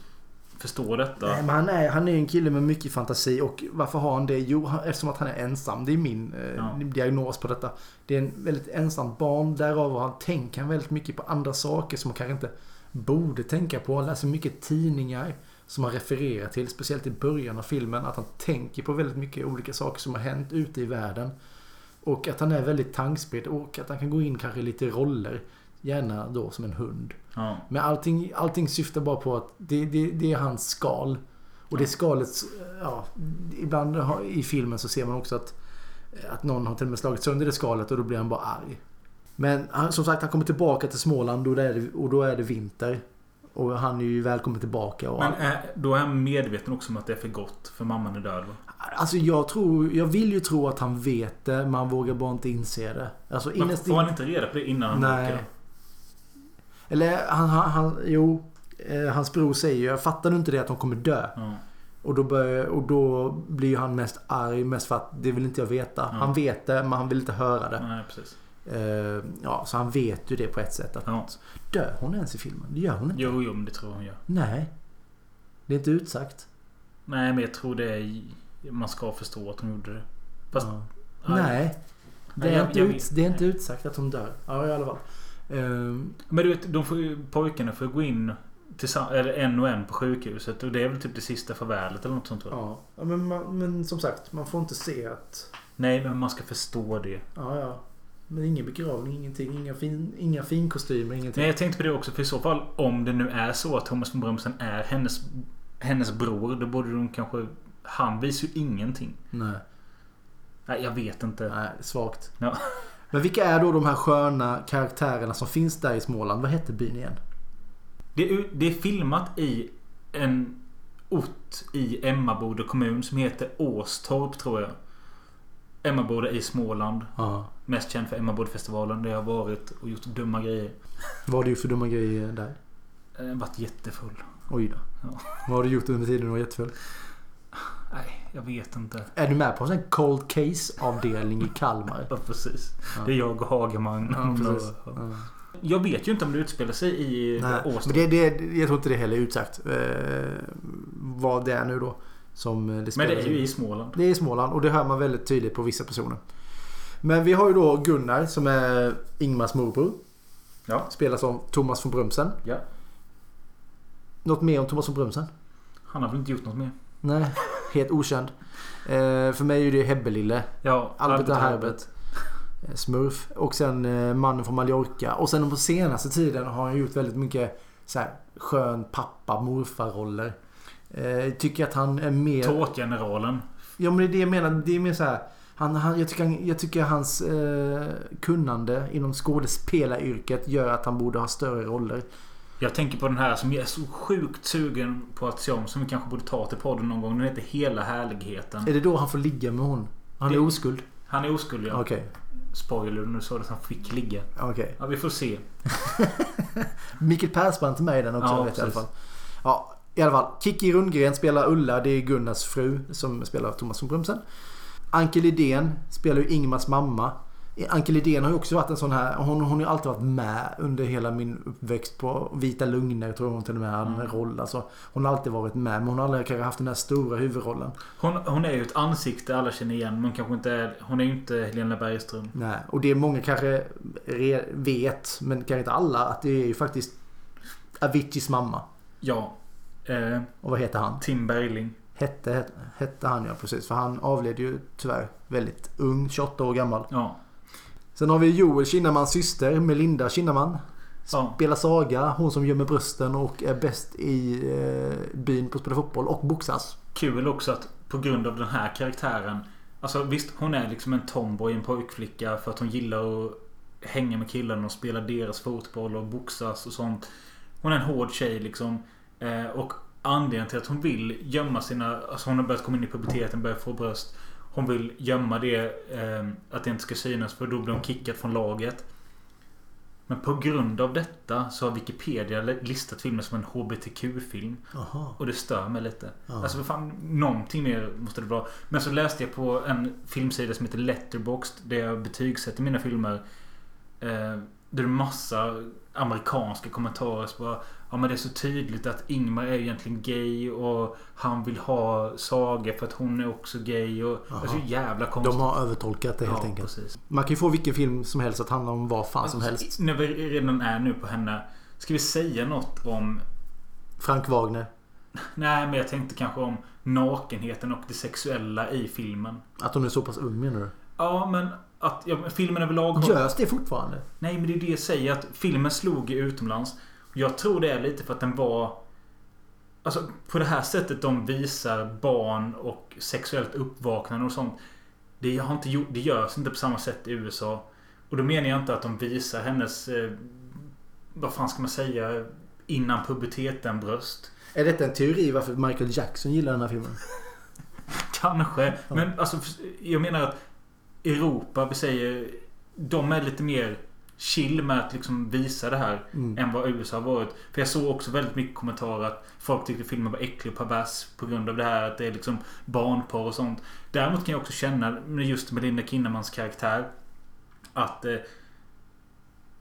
förstå detta. Nej, men han är, han är en kille med mycket fantasi och varför har han det? Jo, han, eftersom att han är ensam. Det är min eh, Ja. diagnos på detta. Det är en väldigt ensamt barn. Därav han tänker han väldigt mycket på andra saker som man kanske inte borde tänka på. Han läser mycket tidningar som han refererar till. Speciellt i början av filmen. Att han tänker på väldigt mycket olika saker som har hänt ute i världen. Och att han är väldigt tankspridd och att han kan gå in kanske i lite roller. Gärna då som en hund. Ja. Men allting, allting syftar bara på att det, det, det är hans skal. Och det skalet, ja, ibland i filmen så ser man också att, att någon har till och med slagit sönder det skalet och då blir han bara arg. Men han, som sagt, han kommer tillbaka till Småland och då är det, och då är det vinter. Och han är ju välkommen tillbaka. Och Men är, då är han medveten också om att det är för gott för mamman är död va? Alltså jag tror, jag vill ju tro att han vet det, men han vågar bara inte inse det. Alltså Men får han inte reda på det innan han Nej. åker? Eller han, han, han, jo. eh, hans bror säger ju, jag fattar du inte det att de kommer dö? Ja. Och då, börjar, och då blir han mest arg mest för att det vill inte jag veta. Han vet det men han vill inte höra det. Nej, precis. Eh, ja, så han vet ju det på ett sätt. Att Ja. Dör hon ens i filmen? Det gör hon inte. Jo, jo, men det tror hon gör. Nej. Det är inte utsagt. Nej, men jag tror det är... Man ska förstå att hon gjorde det. Fast... Ja. Nej. Det är, jag- inte, jag ut, det är inte utsagt att hon dör. Ja, i alla fall. Ehm, Men du vet, de får ju, pojkarna får gå in eller en och en på sjukhuset. Och det är väl typ det sista farvälet eller något sånt va? ja. ja men, man, men som sagt, man får inte se att... Nej, men man ska förstå det. Ja, ja. Men ingen begravning, ingenting. Inga, fin, inga finkostymer, ingenting. Nej, jag tänkte på det också. För i så fall, om det nu är så att Thomas von Brömsen är hennes, hennes bror. Då borde de kanske... Han visar ju ingenting. Nej. Nej, jag vet inte. Nej, svagt. Ja. Men vilka är då de här sköna karaktärerna som finns där i Småland? Vad hette byn igen? Det är, det är filmat i en ort i Emmaboda kommun som heter Åstorp tror jag. Emmaboda i Småland. Ja. Mest känd för Emmabodafestivalen där jag har varit och gjort dumma grejer. Vad har du gjort för dumma grejer där? Jag har varit jättefull. Oj då. Ja. Vad har du gjort under tiden du var jättefull? Nej, jag vet inte. Är du med på en sån cold case avdelning i Kalmar? Ja, precis. Det är jag och Hageman. Ja, precis. Och- Ja. Jag vet ju inte om det utspelar sig i Nej, Åstorp. men det, det, jag tror inte det heller är utsagt. Eh, vad det är nu då. Som det Men det är ju i Småland. Det är i Småland och det hör man väldigt tydligt på vissa personer. Men vi har ju då Gunnar som är Ingmars morbror. Ja. Spelas av Thomas von Brömsen. Ja. Något mer om Thomas von Brömsen? Han har väl inte gjort något mer? Nej, helt okänd. Eh, för mig är det Hebbelille. Ja, Albert och Herbert. Eh, Smurf. Och sen eh, Mannen från Mallorca. Och sen på senaste tiden har han gjort väldigt mycket så här, skön pappa morfar-roller. Eh, tycker att han är mer... Tårtgeneralen. Ja men det är det jag menar. Det är mer så här. Han, han, jag, tycker, han- jag tycker hans eh, kunnande inom skådespelaryrket gör att han borde ha större roller. Jag tänker på den här som jag är så sjukt sugen på att se om. Som vi kanske borde ta till podden någon gång. Den heter Hela härligheten. Är det då han får ligga med hon? Han är Det- oskuld? Han är oskuld ja. Okej. Spoiler, nu sa du att han fick ligga. Okej. Ja, vi får se. Mikael Persbrandt är med i den också Ja, vet i alla fall. Ja, i alla fall. Kiki Rundgren spelar Ulla. Det är Gunnars fru som spelar Thomas von Brömsen. Anke Lidén spelar ju Ingmars mamma. Anke Lidén har ju också varit en sån här... Hon, hon har ju alltid varit med under hela min uppväxt på Vita Lugner tror jag hon till och med hade en roll. Alltså, hon har alltid varit med men hon har aldrig kanske haft den här stora huvudrollen. Hon, hon är ju ett ansikte alla känner igen. Men kanske inte är, hon är ju inte Helena Bergström. Nej, och det många kanske re- vet, men kanske inte alla, att det är ju faktiskt Aviciis mamma. Ja. Eh, Och vad heter han? Tim Bergling. Hette, hette, hette han ja, precis. För han avled ju tyvärr väldigt ung, 28 år gammal. Ja. Sen har vi Joel Kinnamans syster, Melinda Kinnaman. Spelar Saga, hon som gömmer brösten och är bäst i eh, byn på att spela fotboll och boxas. Kul också att på grund av den här karaktären. Alltså visst, hon är liksom en tomboy, en pojkflicka för att hon gillar att hänga med killarna och spela deras fotboll och boxas och sånt. Hon är en hård tjej liksom. Eh, och anledningen till att hon vill gömma sina... Alltså hon har börjat komma in i puberteten, börjat få bröst. Hon vill gömma det, eh, att det inte ska synas för då blir hon kickad från laget. Men på grund av detta så har Wikipedia listat filmen som en HBTQ-film. Och det stör mig lite. Ja. Alltså för fan, någonting mer måste det vara. Men så läste jag på en filmsida som heter Letterboxd. Där jag betygsätter mina filmer. Eh, där det är massa amerikanska kommentarer. Så bara, ja men det är så tydligt att Ingmar är egentligen gay. Och han vill ha Saga för att hon är också gay. Och det är så jävla konstigt. De har övertolkat det helt ja, enkelt. Precis. Man kan ju få vilken film som helst att handla om vad fan som helst. När vi redan är nu på henne. Ska vi säga något om Frank Wagner. Nej, men jag tänkte kanske om nakenheten och det sexuella i filmen. Att hon är så pass ung menar du? Ja, men att ja, men filmen överlag har... Görs det fortfarande? Nej, men det är det jag säger. Att filmen slog utomlands. Jag tror det är lite för att den var... Alltså på det här sättet de visar barn och sexuellt uppvaknande och sånt. Det, har inte gjort, det görs inte på samma sätt i USA. Och då menar jag inte att de visar hennes... Eh, vad fan ska man säga? Innan puberteten bröst. Är detta en teori varför Michael Jackson gillar den här filmen? Kanske. Men alltså, jag menar att Europa, vi säger... De är lite mer chill med att liksom visa det här Mm. än vad USA har varit. För jag såg också väldigt mycket kommentarer att folk tyckte filmen var äcklig och pervers på grund av det här att det är liksom barnporr och sånt. Däremot kan jag också känna med just med Linda Kinnemans karaktär att eh,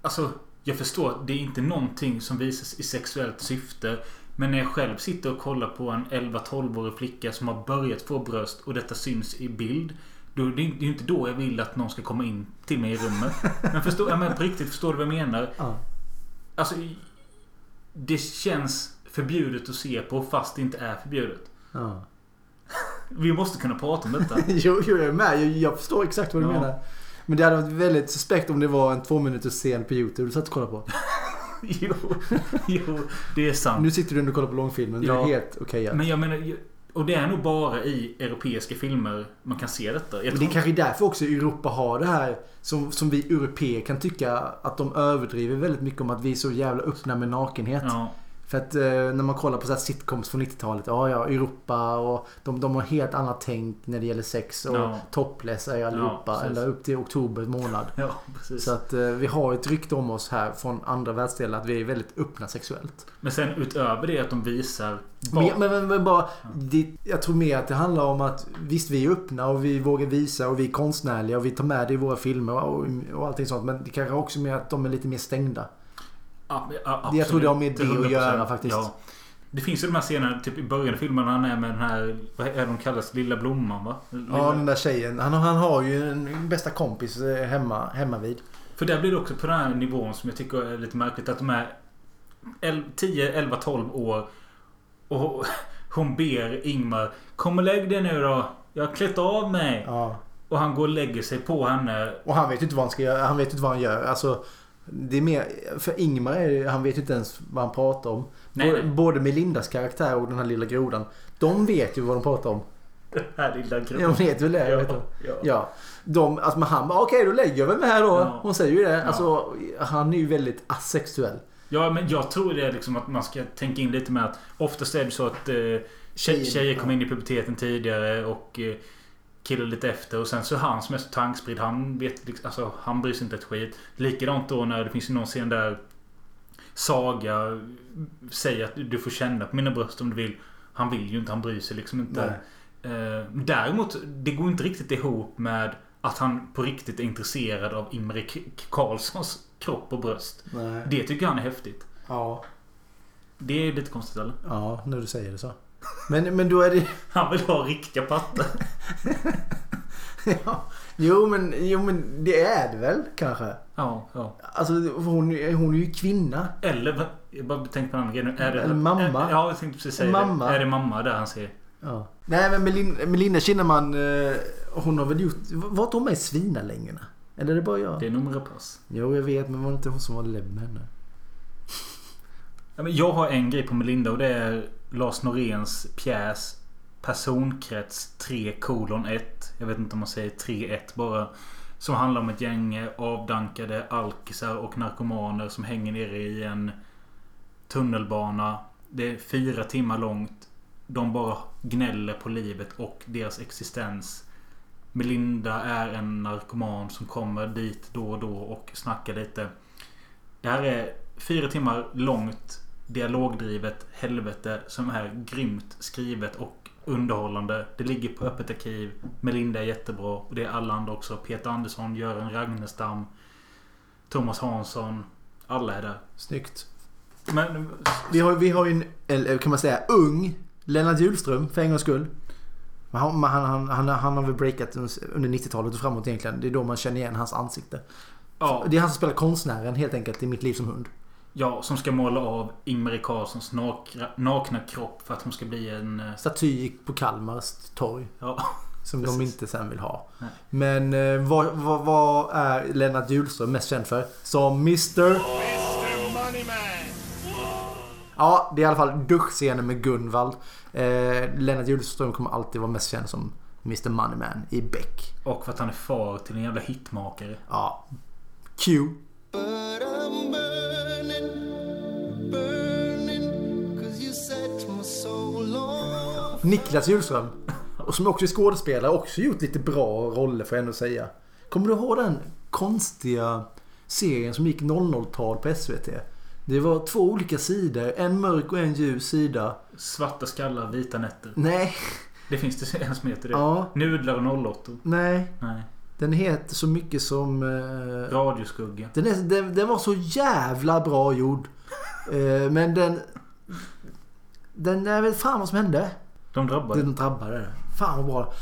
Alltså jag förstår att det är inte någonting som visas i sexuellt syfte. Men när jag själv sitter och kollar på en 11-12-årig flicka som har börjat få bröst och detta syns i bild. Då, det är ju inte då jag vill att någon ska komma in till mig i rummet. Men, förstår, ja, men på riktigt, förstår du vad jag menar? Ja. Alltså, det känns förbjudet att se på fast det inte är förbjudet. Ja. Vi måste kunna prata om detta. jo, jo, jag är med. Jag, jag förstår exakt vad du Ja. menar. Men det hade varit väldigt suspekt om det var en två minuters scen på YouTube du satt och kollade på. jo, jo, det är sant. Nu sitter du och kollar på långfilmen. Det Ja. är helt okej. Men jag menar... Och det är nog bara i europeiska filmer man kan se detta. Men det tror, är kanske därför också Europa har det här som, som vi europeer kan tycka att de överdriver väldigt mycket om att vi är så jävla öppna med nakenhet. ja, För att eh, när man kollar på så sitcoms från 90-talet. Ja, ja, Europa och de, de har helt annat tänk när det gäller sex. Och Ja. topless är allihopa. precis. eller upp till oktober månad. ja. Så att eh, vi har ett rykte om oss här från andra världsdelar att vi är väldigt öppna sexuellt. Men sen utöver det att de visar... Men, men, men, men bara, det, jag tror mer att det handlar om att visst vi är öppna och vi vågar visa och vi är konstnärliga och vi tar med det i våra filmer och, och allting sånt. Men det kanske också mer att de är lite mer stängda. Ja, ja, Jag tror det har med det att 100%. göra faktiskt. Ja. Det finns ju de här scenerna typ i början av filmen när han är med den här... Vad är de kallas? Lilla blomman va? Lilla... Ja, den där tjejen. Han, han har ju en bästa kompis eh, hemma, hemma vid. För där blir det också på den här nivån som jag tycker är lite märkligt. Att de är el- 10, 11, 12 år. Och hon ber Ingmar Kom och lägg dig nu då. Jag har klätt av mig. Ja. Och han går och lägger sig på henne. Och han vet ju inte vad han ska göra. Han vet inte vad han gör. Alltså, det är mer... För Ingmar är Han vet ju inte ens vad han pratar om. Nej, både, nej. både Melindas karaktär och den här lilla grodan. De vet ju vad de pratar om. Den här lilla De gruppen. vet väl det? Ja, vet ja. Ja. De, alltså, men han bara okej då lägger jag mig med här då. Ja. Hon säger ju det. Ja. Alltså, han är ju väldigt asexuell. Ja, men jag tror det är liksom att man ska tänka in lite med att oftast är det så att eh, tjej, Tjejer, tjejer kommer ja. in i puberteten tidigare och eh, killar lite efter. Och sen så han som är så tankspridd, han vet liksom, alltså, han bryr sig inte ett skit. Likadant då när det finns ju någon scen där Saga säger att du får känna på mina bröst om du vill. Han vill ju inte, han bryr sig liksom inte. Eh, däremot, det går inte riktigt ihop med att han på riktigt är intresserad av Imre Karlssons kropp och bröst. Nej. Det tycker han är häftigt. Ja. Det är lite konstigt eller? Ja, när du säger det så. Men, men då är det... Han vill ha riktiga pattar. ja. Jo men, jo men det är det väl kanske. Ja, ja. Alltså hon, hon är ju kvinna. Eller, jag bara tänkte på en annan grej nu. Är det, Eller mamma. Är, ja, jag tänkte precis säga Mamma. det. Är det mamma där han ser? Ja. Nej men Melin, Melinda Kinnaman eh, Hon har väl gjort... Var inte hon med i Svinalängorna? Eller är det bara jag? Det är nog Rapace. Jo jag vet men var det inte hon som var lebb med henne? Jag har en grej på Melinda och det är Lars Noréns pjäs Personkrets 3 kolon 1. Jag vet inte om man säger 3-1 bara. Som handlar om ett gäng avdankade alkisar och narkomaner som hänger nere i en tunnelbana. Det är fyra timmar långt. De bara gnäller på livet och deras existens. Melinda är en narkoman som kommer dit då och då och snackar lite. Det här är fyra timmar långt dialogdrivet helvete som är grymt skrivet och underhållande. Det ligger på öppet arkiv. Melinda är jättebra och det är alla andra också. Peter Andersson, Göran Ragnestam, Thomas Hansson. Alla är där. Snyggt. Men Vi har, vi har ju en, eller kan man säga, ung Lennart Hjulström för en gångs skull. Han, han, han, han, han har väl breakat under 90-talet och framåt egentligen. Det är då man känner igen hans ansikte. ja, Det är han som spelar konstnären helt enkelt i Mitt liv som hund. Ja, som ska måla av Ingmarie Carlssons nakna, nakna kropp för att hon ska bli en... eh, Staty på Kalmars torg. Ja, Som de Precis. inte sen vill ha. Nej. Men eh, vad, vad, vad är Lennart Hjulström mest känd för? Som Mr... Ja, det är i alla fall duschscenen med Gunvald. Eh, Lennart Hjulström kommer alltid vara mest känd som Mr Moneyman i Beck. och för att han är far till en jävla hitmakare. Ja. Q. Niklas Hjulström. Och som också är skådespelare. Också gjort lite bra roller får jag ändå säga. Kommer du ihåg den konstiga serien som gick 00-tal på SVT. Det var två olika sidor. En mörk och en ljus sida. Svarta skallar, vita nätter. Nej, Det finns det en som heter det. Ja. Nudlar och 08. nej. Nej. Den heter så mycket som... Eh, Radioskugga. den, är, den, den var så jävla bra gjord. Eh, men den... Den... Jag vet fan vad som hände. De drabbade. Den drabbade. Fan vad bra.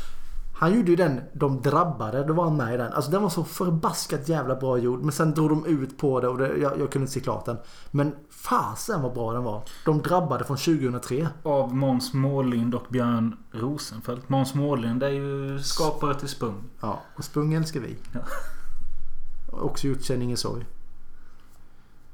Han gjorde ju den De drabbade. Då var han med i den. Alltså den var så förbaskat jävla bra gjord. Men sen drog de ut på det och det, jag, jag kunde inte se klart den. Men fasen vad bra den var. De drabbade från 2003. Av Måns Mårlind och Björn Rosenfeldt. Måns Mårlind är ju skapare till Spung. Ja, och Spung älskar vi. Ja. Också gjort Känn ingen sorg.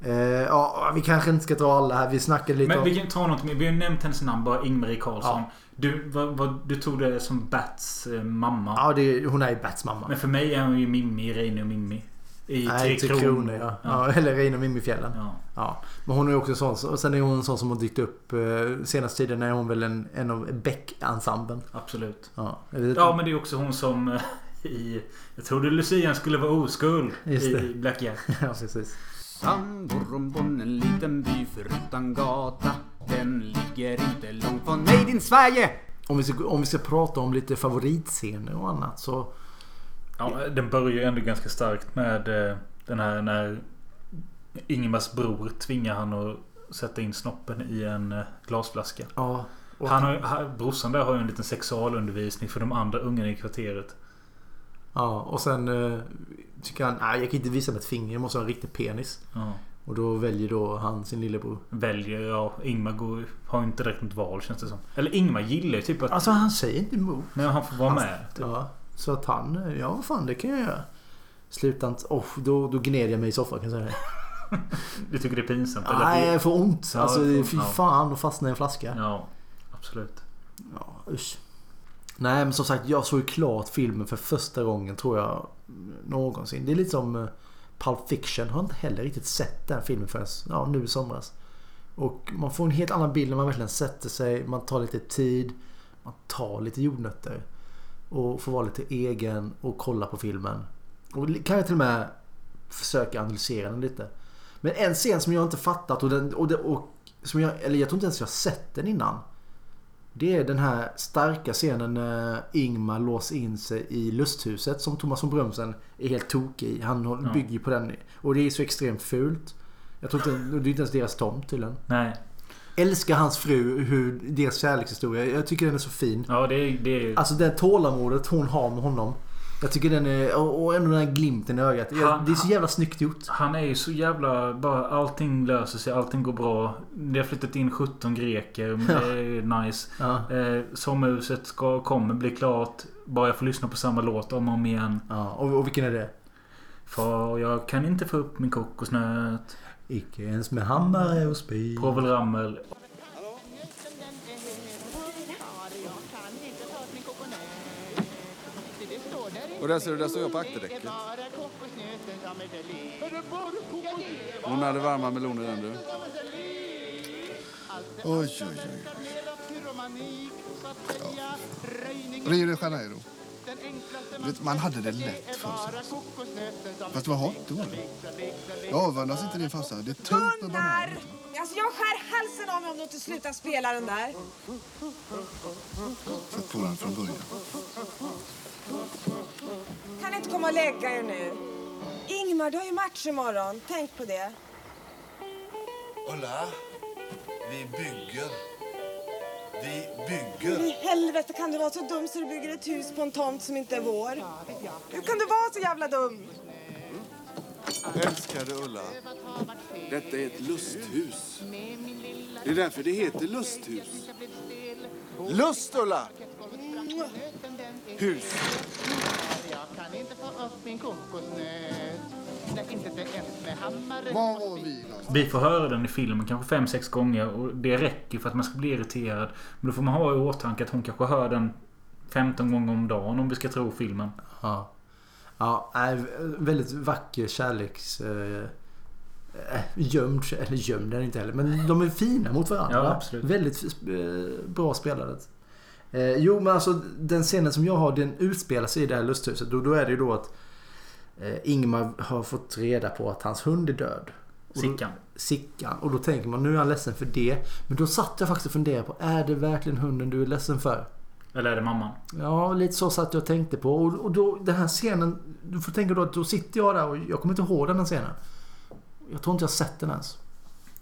Eh, ja, vi kanske inte ska dra alla här. Vi snackade lite Men om... vi kan ta något mer. Vi har nämnt hennes namn bara. Ingmarie Karlsson. Ja. Du, vad, vad, du tog det som Bats eh, mamma. Ja, det, hon är ju Bats mamma. Men för mig är hon ju Mimmi Reine och Mimmi. I Nej, Tre Kronor. Kronor ja. Ja. ja. Eller Reine och Mimifjällen. Ja. Ja. Men hon är ju också en sån. Och sen är hon en sån som har dykt upp eh, senaste tiden är hon väl en, en av Beck-ensemblen. Absolut. Ja. Ja men det är också hon som eh, i... Jag trodde Lucian skulle vara oskuld Just det. i Black Jack. ja, precis. Sandbormbon, en liten by förutan gata. Den ligger inte långt från Made in Sverige. Om vi, ska, om vi ska prata om lite favoritscener och annat så... Ja, den börjar ju ändå ganska starkt med eh, den här när Ingmars bror tvingar han att sätta in snoppen i en eh, glasflaska. Ja. Och Han har, han, brorsan där har ju en liten sexualundervisning för de andra ungarna i kvarteret. Ja, och sen eh, tycker han nej jag kan inte visa med ett finger, jag måste ha en riktig penis. Ja. Och då väljer då han sin lillebror. Väljer, ja. Ingmar går, har ju inte direkt något val känns det som. Eller Ingmar gillar ju typ att... Alltså han säger inte emot. Nej, han får vara med. Typ. Ja, så att han, ja vad fan det kan jag göra. Slutar inte, oh, då, då gned jag mig i soffan kan jag säga. Du tycker det är pinsamt? Nej, jag får ont. Ja, Alltså fy ja. fan att fastna i en flaska. Ja, absolut. Ja, usch. Nej men som sagt jag såg ju klart filmen för första gången tror jag någonsin. Det är lite som eh, Pulp Fiction. Har inte heller riktigt sett den filmen förrän ja, nu i somras. Och man får en helt annan bild när man verkligen sätter sig. Man tar lite tid. Man tar lite jordnötter. Och får vara lite egen och kolla på filmen. Och kan jag till och med försöka analysera den lite. Men en scen som jag inte fattat och, den, och, det, och som jag, eller jag tror inte ens jag sett den innan. Det är den här starka scenen när Ingmar låser in sig i lusthuset som Thomas von Brömsen är helt tokig i. Han Ja. bygger på den. Och det är så extremt fult. Jag tror inte, det är inte ens deras tomt tydligen. Nej. Älskar hans fru, hur deras kärlekshistoria. Jag tycker den är så fin. Ja, det. Det Alltså det tålamodet hon har med honom. Jag tycker den är... Och ändå den här glimten i ögat. Han- Det är så jävla snyggt gjort. Han är ju så jävla... Bara allting löser sig, allting går bra. Det har flyttat in 17 greker. Men Ja. det är ju nice. Ja. Eh, sommarhuset ska, kommer bli klart. Bara jag får lyssna på samma låt om och om igen. Ja, och, och vilken är det? För jag kan inte få upp min kokosnöt. Icke ens med hammare och spik. Povel Ramel. Och där ser du, där står jag på akterdäcket. Hon hade varma meloner den du. Oj, oj, oj. Ja. Rio de Janeiro. Vet, man hade det lätt för sig. Fast det var hot, det var. Jag avundas inte din farsa. Det är tungt med bananer. Alltså jag skär halsen av mig om du inte slutar spela den där. Sätt på den från början. Kan inte komma och lägga er nu. Ingmar, du har ju match imorgon. Tänk på det. Ulla, vi bygger. Vi bygger. i helvete kan du vara så dum så du bygger ett hus på en tomt som inte är vår? Hur kan du vara så jävla dum? Älskade Ulla. Detta är ett lusthus. Det är därför det heter lusthus. Lust Ulla! Hus. Var var vi någonstans? Vi får höra den i filmen kanske 5-6 gånger och det räcker för att man ska bli irriterad. Men då får man ha i åtanke att hon kanske hör den 15 gånger om dagen om vi ska tro filmen. Ja. Ja, väldigt vacker kärleks... Eh, gömd, eller gömd är inte heller. Men de är fina mot varandra. Ja, absolut. Väldigt eh, bra spelat. Eh, jo, men alltså den scenen som jag har den utspelar sig i det här lusthuset. Då, då är det ju då att eh, Ingmar har fått reda på att hans hund är död. Och då- Sickan. Sickan. Och då tänker man nu är han ledsen för det. Men då satt jag faktiskt och funderade på är det verkligen hunden du är ledsen för? Eller är det mamman? Ja, lite så satt jag och tänkte på. Och, och då, den här scenen. Du får tänka då att då sitter jag där och jag kommer inte ihåg den här scenen. Jag tror inte jag sett den ens.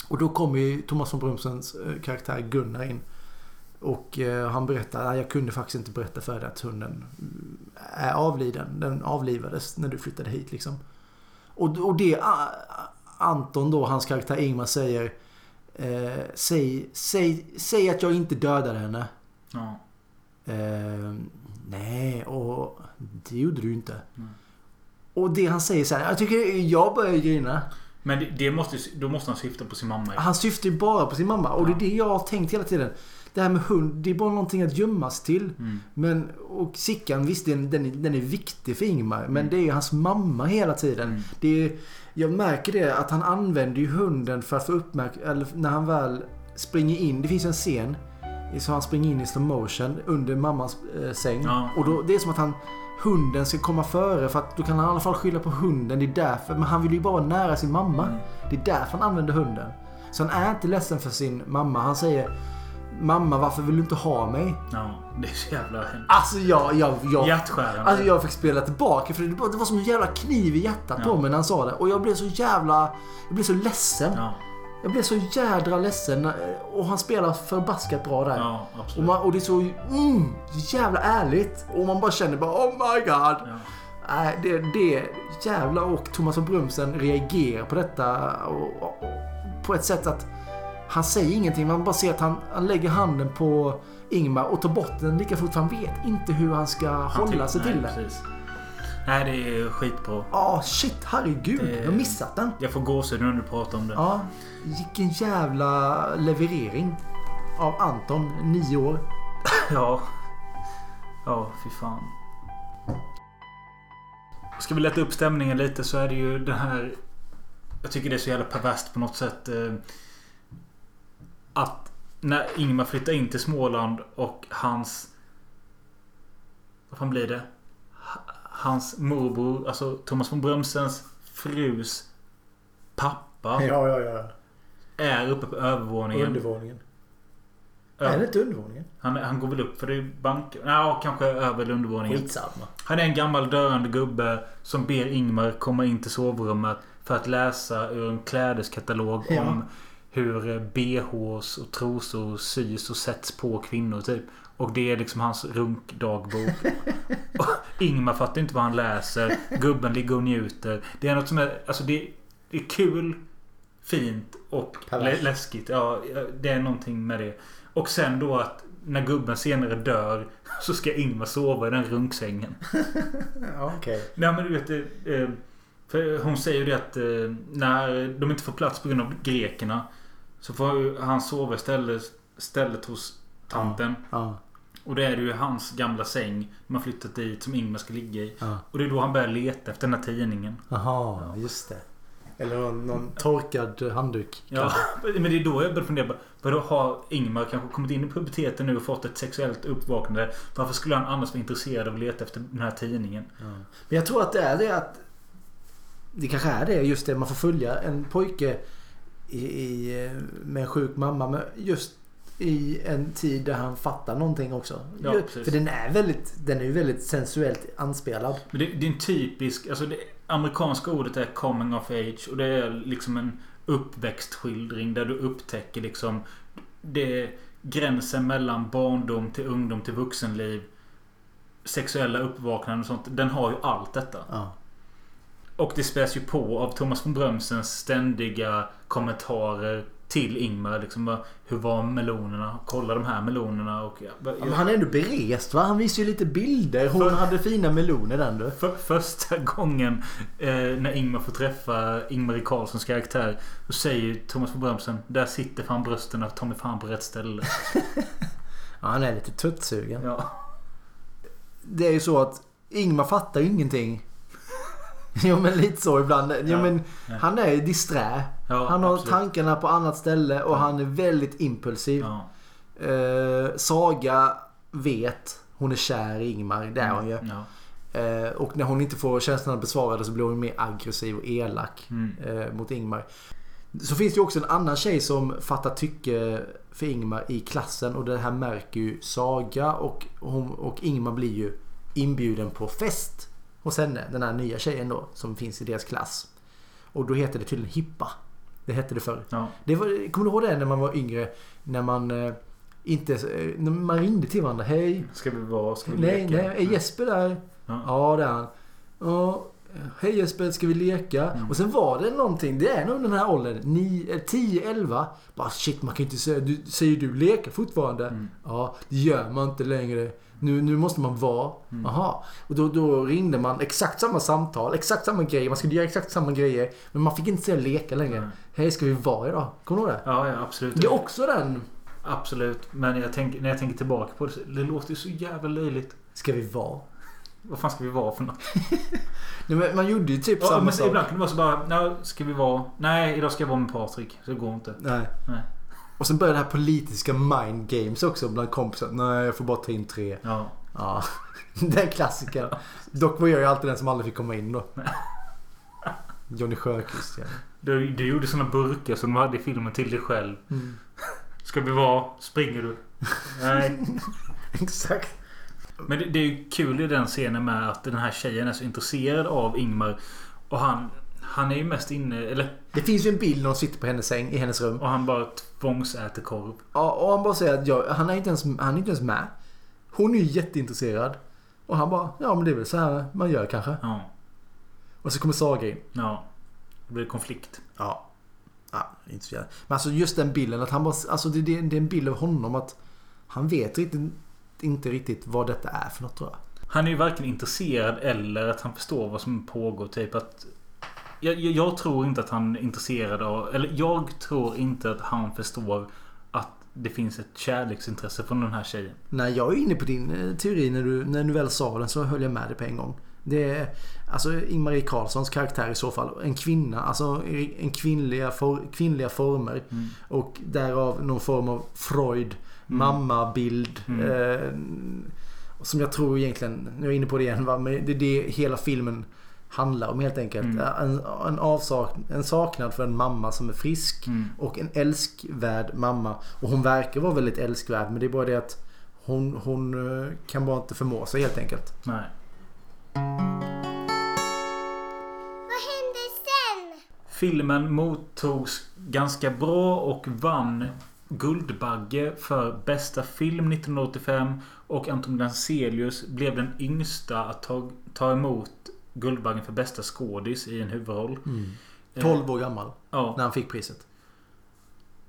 Och då kommer ju Thomas von Brömsens eh, karaktär Gunnar in. Och eh, han berättar, "Nej, jag kunde faktiskt inte berätta för dig att hunden mm, är avliden. Den avlivades när du flyttade hit liksom. Och, och det ah, Anton då, hans karaktär Ingmar säger eh, säg, säg, säg att jag inte dödade henne. Ja. Eh, nej, och det gjorde du inte. Och det han säger så här, jag tycker jag börjar grina. Men det, det måste, då måste han syfta på sin mamma. ju. Han syftar ju bara på sin mamma och det är det jag har tänkt hela tiden. Det här med hund, det är bara någonting att gömmas till. Mm. Men, och Sickan, visst den, den, är, den är viktig för Ingmar. Men det är ju hans mamma hela tiden. Det är, jag märker det att han använder ju hunden för att få uppmärksamhet. Eller när han väl springer in. Det finns en scen. Så han springer in i slow motion under mammas eh, säng. Ja. Och då, det är som att han hunden ska komma före för att då kan han i alla fall skylla på hunden. Det är därför. Men han vill ju bara vara nära sin mamma. Det är därför han använder hunden. Så han är inte ledsen för sin mamma. Han säger Mamma varför vill du inte ha mig? Ja, det är så jävla hemskt. Alltså jag... jag, jag Hjärtskärande. Alltså jag fick spela tillbaka för det var, det var som en jävla kniv i hjärtat på Ja. mig när han sa det. Och jag blev så jävla... Jag blev så ledsen. Ja. Jag blev så jädra ledsen. Och han spelar förbaskat bra där. Ja, och, man, och det är så mm, jävla ärligt. Och man bara känner bara oh my god. Nej, det, det jävla och Thomas och Brumsen reagerar på detta och, och, på ett sätt att han säger ingenting. Man bara ser att han, han lägger handen på Ingmar och tar bort den lika fort för han vet inte hur han ska hålla sig nej, till den. Nej, det är skitbra. Ja, shit, herregud. Det- Jag har missat den. Jag får gåshud när du pratar om det. Ja, vilken jävla leverering. Av Anton, nio år. Ja. Ja, fy fan. Ska vi lätta upp stämningen lite så är det ju den här... Jag tycker det är så jävla perverst på något sätt. Att när Ingmar flyttar in till Småland och hans... Vad fan blir det? Hans morbror, alltså Thomas von Brömsens frus pappa. Ja, ja, ja. Är uppe på övervåningen. Undervåningen. Ja. Är det inte undervåningen? Han, han går väl upp för det är bank... Ja, kanske över undervåningen. Skitsamma. Han är en gammal döende gubbe som ber Ingmar komma in till sovrummet för att läsa ur en klädeskatalog Ja. om hur eh, bhs och trosor sys och sätts på kvinnor typ. Och det är liksom hans runkdagbok. Ingmar fattar inte vad han läser. Gubben ligger och njuter. Det är något som är... Alltså det, det är kul, fint och lä- läskigt. Ja, det är någonting med det. Och sen då att när gubben senare dör så ska Ingmar sova i den runksängen. Ja, okej. Nej men du vet det, eh, För hon säger ju det att eh, när de inte får plats på grund av grekerna så får han sova istället, istället hos tanten. Ja. Och det är ju hans gamla säng man flyttat dit som Ingmar ska ligga i. Ja. Och det är då han börjar leta efter den här tidningen. Jaha, just det. Eller någon, någon torkad handduk. Ja, men det är då jag börjar fundera. Vadå har Ingmar kanske kommit in i puberteten nu och fått ett sexuellt uppvaknande? Varför skulle han annars vara intresserad av att leta efter den här tidningen? Men jag tror att det är det att... Det kanske är det just det. Man får följa en pojke i, i, med en sjuk mamma. Men just i en tid där han fattar någonting också. Ja. För den är väldigt, den är ju väldigt sensuellt anspelad. Men det, det är en typisk... Alltså det amerikanska ordet är coming of age. Och det är liksom en uppväxtskildring där du upptäcker liksom... Det gränsen mellan barndom till ungdom till vuxenliv. Sexuella uppvaknanden och sånt. Den har ju allt detta. Ja. Och det späs ju på av Thomas von Brömsens ständiga kommentarer till Ingmar. Liksom Hur var melonerna? Kolla de här melonerna. Och, ja, Ja, men han är ändå berest va? Han visar ju lite bilder. Hon hade fina meloner den du. För, första gången eh, när Ingmar får träffa Ingmar Karlssons karaktär. Då säger Thomas von Brömsen Där sitter fan brösten av Tommy fan på rätt ställe. Ja, han är lite tuttsugen. Ja. Det är ju så att Ingmar fattar ju ingenting. Jo men lite så ibland. Ja, Ja. men Ja. Han är disträ. Ja, han har absolut. tankarna på annat ställe och han är väldigt impulsiv. Eh, Saga vet. Hon är kär i Ingmar. Det är hon ju. Ja. Eh, och när hon inte får känslorna besvarade så blir hon mer aggressiv och elak Mm. eh, mot Ingmar. Så finns det ju också en annan tjej som fattar tycke för Ingmar i klassen och det här märker ju Saga och, hon, och Ingmar blir ju inbjuden på fest hos henne. Den här nya tjejen då som finns i deras klass. Och då heter det tydligen Hippa. Det hette det förr. Ja. Det var, kommer du ihåg det när man var yngre? När man eh, inte... Eh, när man ringde till varandra. Hej. Ska vi vara? Ska vi Nej, leka? nej. Är Jesper där? Ja. Ja, det är han. Ja, hej Jesper, ska vi leka? Och sen var det någonting, det är nog den här åldern, 10-11. Bara shit, man kan inte säga, du, säger du leka fortfarande? Ja, det gör man inte längre. Nu, nu måste man vara. Jaha. Och då, då ringde man exakt samma samtal, exakt samma grejer. Man skulle göra exakt samma grejer. Men man fick inte säga leka längre. Hej, ska vi vara idag? Kommer du ihåg det? Ja, ja absolut. Det är också den. Absolut. Men jag tänker, när jag tänker tillbaka på det, det låter ju så jävla löjligt. Ska vi vara? Vad fan ska vi vara för något? Nej, man gjorde ju typ Ja, samma men sak. ibland kan det vara så bara, ska vi vara... Nej, idag ska jag vara med Patrik. Så det går inte. Nej. Nej. Och sen började det här politiska mind games också bland kompisar. Nej, jag får bara ta in tre. Ja. Ja, den klassikern. Dock var jag ju alltid den som aldrig fick komma in då. Johnny Sjöqvist ja. Du, du gjorde såna burkar som du hade i filmen till dig själv. Mm. Ska vi vara? Springer du? Nej. Exakt. Men det, det är ju kul i den scenen med att den här tjejen är så intresserad av Ingmar. Och han... Han är ju mest inne... Eller... Det finns ju en bild när hon sitter på hennes säng i hennes rum. Och han bara tvångsäter korv. Ja, och han bara säger att jag, han, är inte ens, han är inte ens med. Hon är ju jätteintresserad. Och han bara, ja men det är väl så här man gör kanske. Ja. Och så kommer Saga in. Ja. Det blir konflikt. Ja. Ja, inte så jävla. Men alltså just den bilden att han bara, alltså det, det, det är en bild av honom att han vet riktigt, inte riktigt vad detta är för något tror jag. Han är ju varken intresserad eller att han förstår vad som pågår. Typ att... Jag, jag, tror inte att han är intresserad av... Eller jag tror inte att han förstår att det finns ett kärleksintresse från den här tjejen. Nej, jag är inne på din eh, teori när du, när du väl sa den så höll jag med dig på en gång. Det är alltså Ingmarie Karlssons karaktär i så fall. En kvinna, alltså en kvinnliga, for, kvinnliga former. Mm. Och därav någon form av Freud, mammabild. Mm. Eh, som jag tror egentligen, nu är jag inne på det igen va, men det är det hela filmen handlar om helt enkelt. Mm. En, en, avsak, en saknad för en mamma som är frisk. Mm. Och en älskvärd mamma. Och hon verkar vara väldigt älskvärd men det är bara det att hon, hon eh, kan bara inte förmå sig helt enkelt. Nej. Vad hände sen? Filmen mottogs ganska bra och vann Guldbagge för bästa film 1985 och Anton Glanzelius blev den yngsta att ta, ta emot Guldbaggen för bästa skådis i en huvudroll. Mm. Eh, 12 år gammal. Ja. När han fick priset.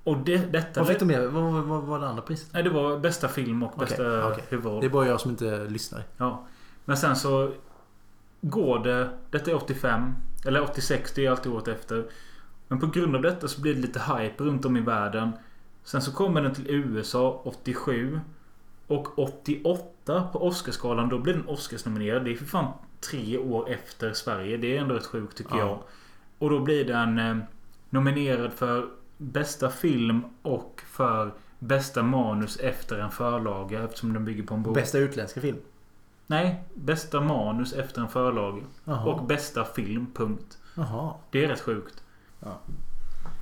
Och det, detta... Vad fick du med? Vad, vad, vad var det andra priset? Nej, det var bästa film och bästa okej. huvudroll. Det är bara jag som inte lyssnar. Ja. Men sen så går det... Detta är 85. Eller 86, det är alltid året efter. Men på grund av detta så blir det lite hype runt om i världen. Sen så kommer den till USA 87. Och 88 på Oscarsgalan, då blir den Oscarsnominerad. Det är för fan tre år efter Sverige. Det är ändå rätt sjukt tycker Ja. jag. Och då blir den eh, nominerad för bästa film och för bästa manus efter en förlaga eftersom den bygger på en bok. Bästa utländska film. Nej, bästa manus efter en förlaga. Och bästa film, punkt. Jaha. Det är rätt sjukt.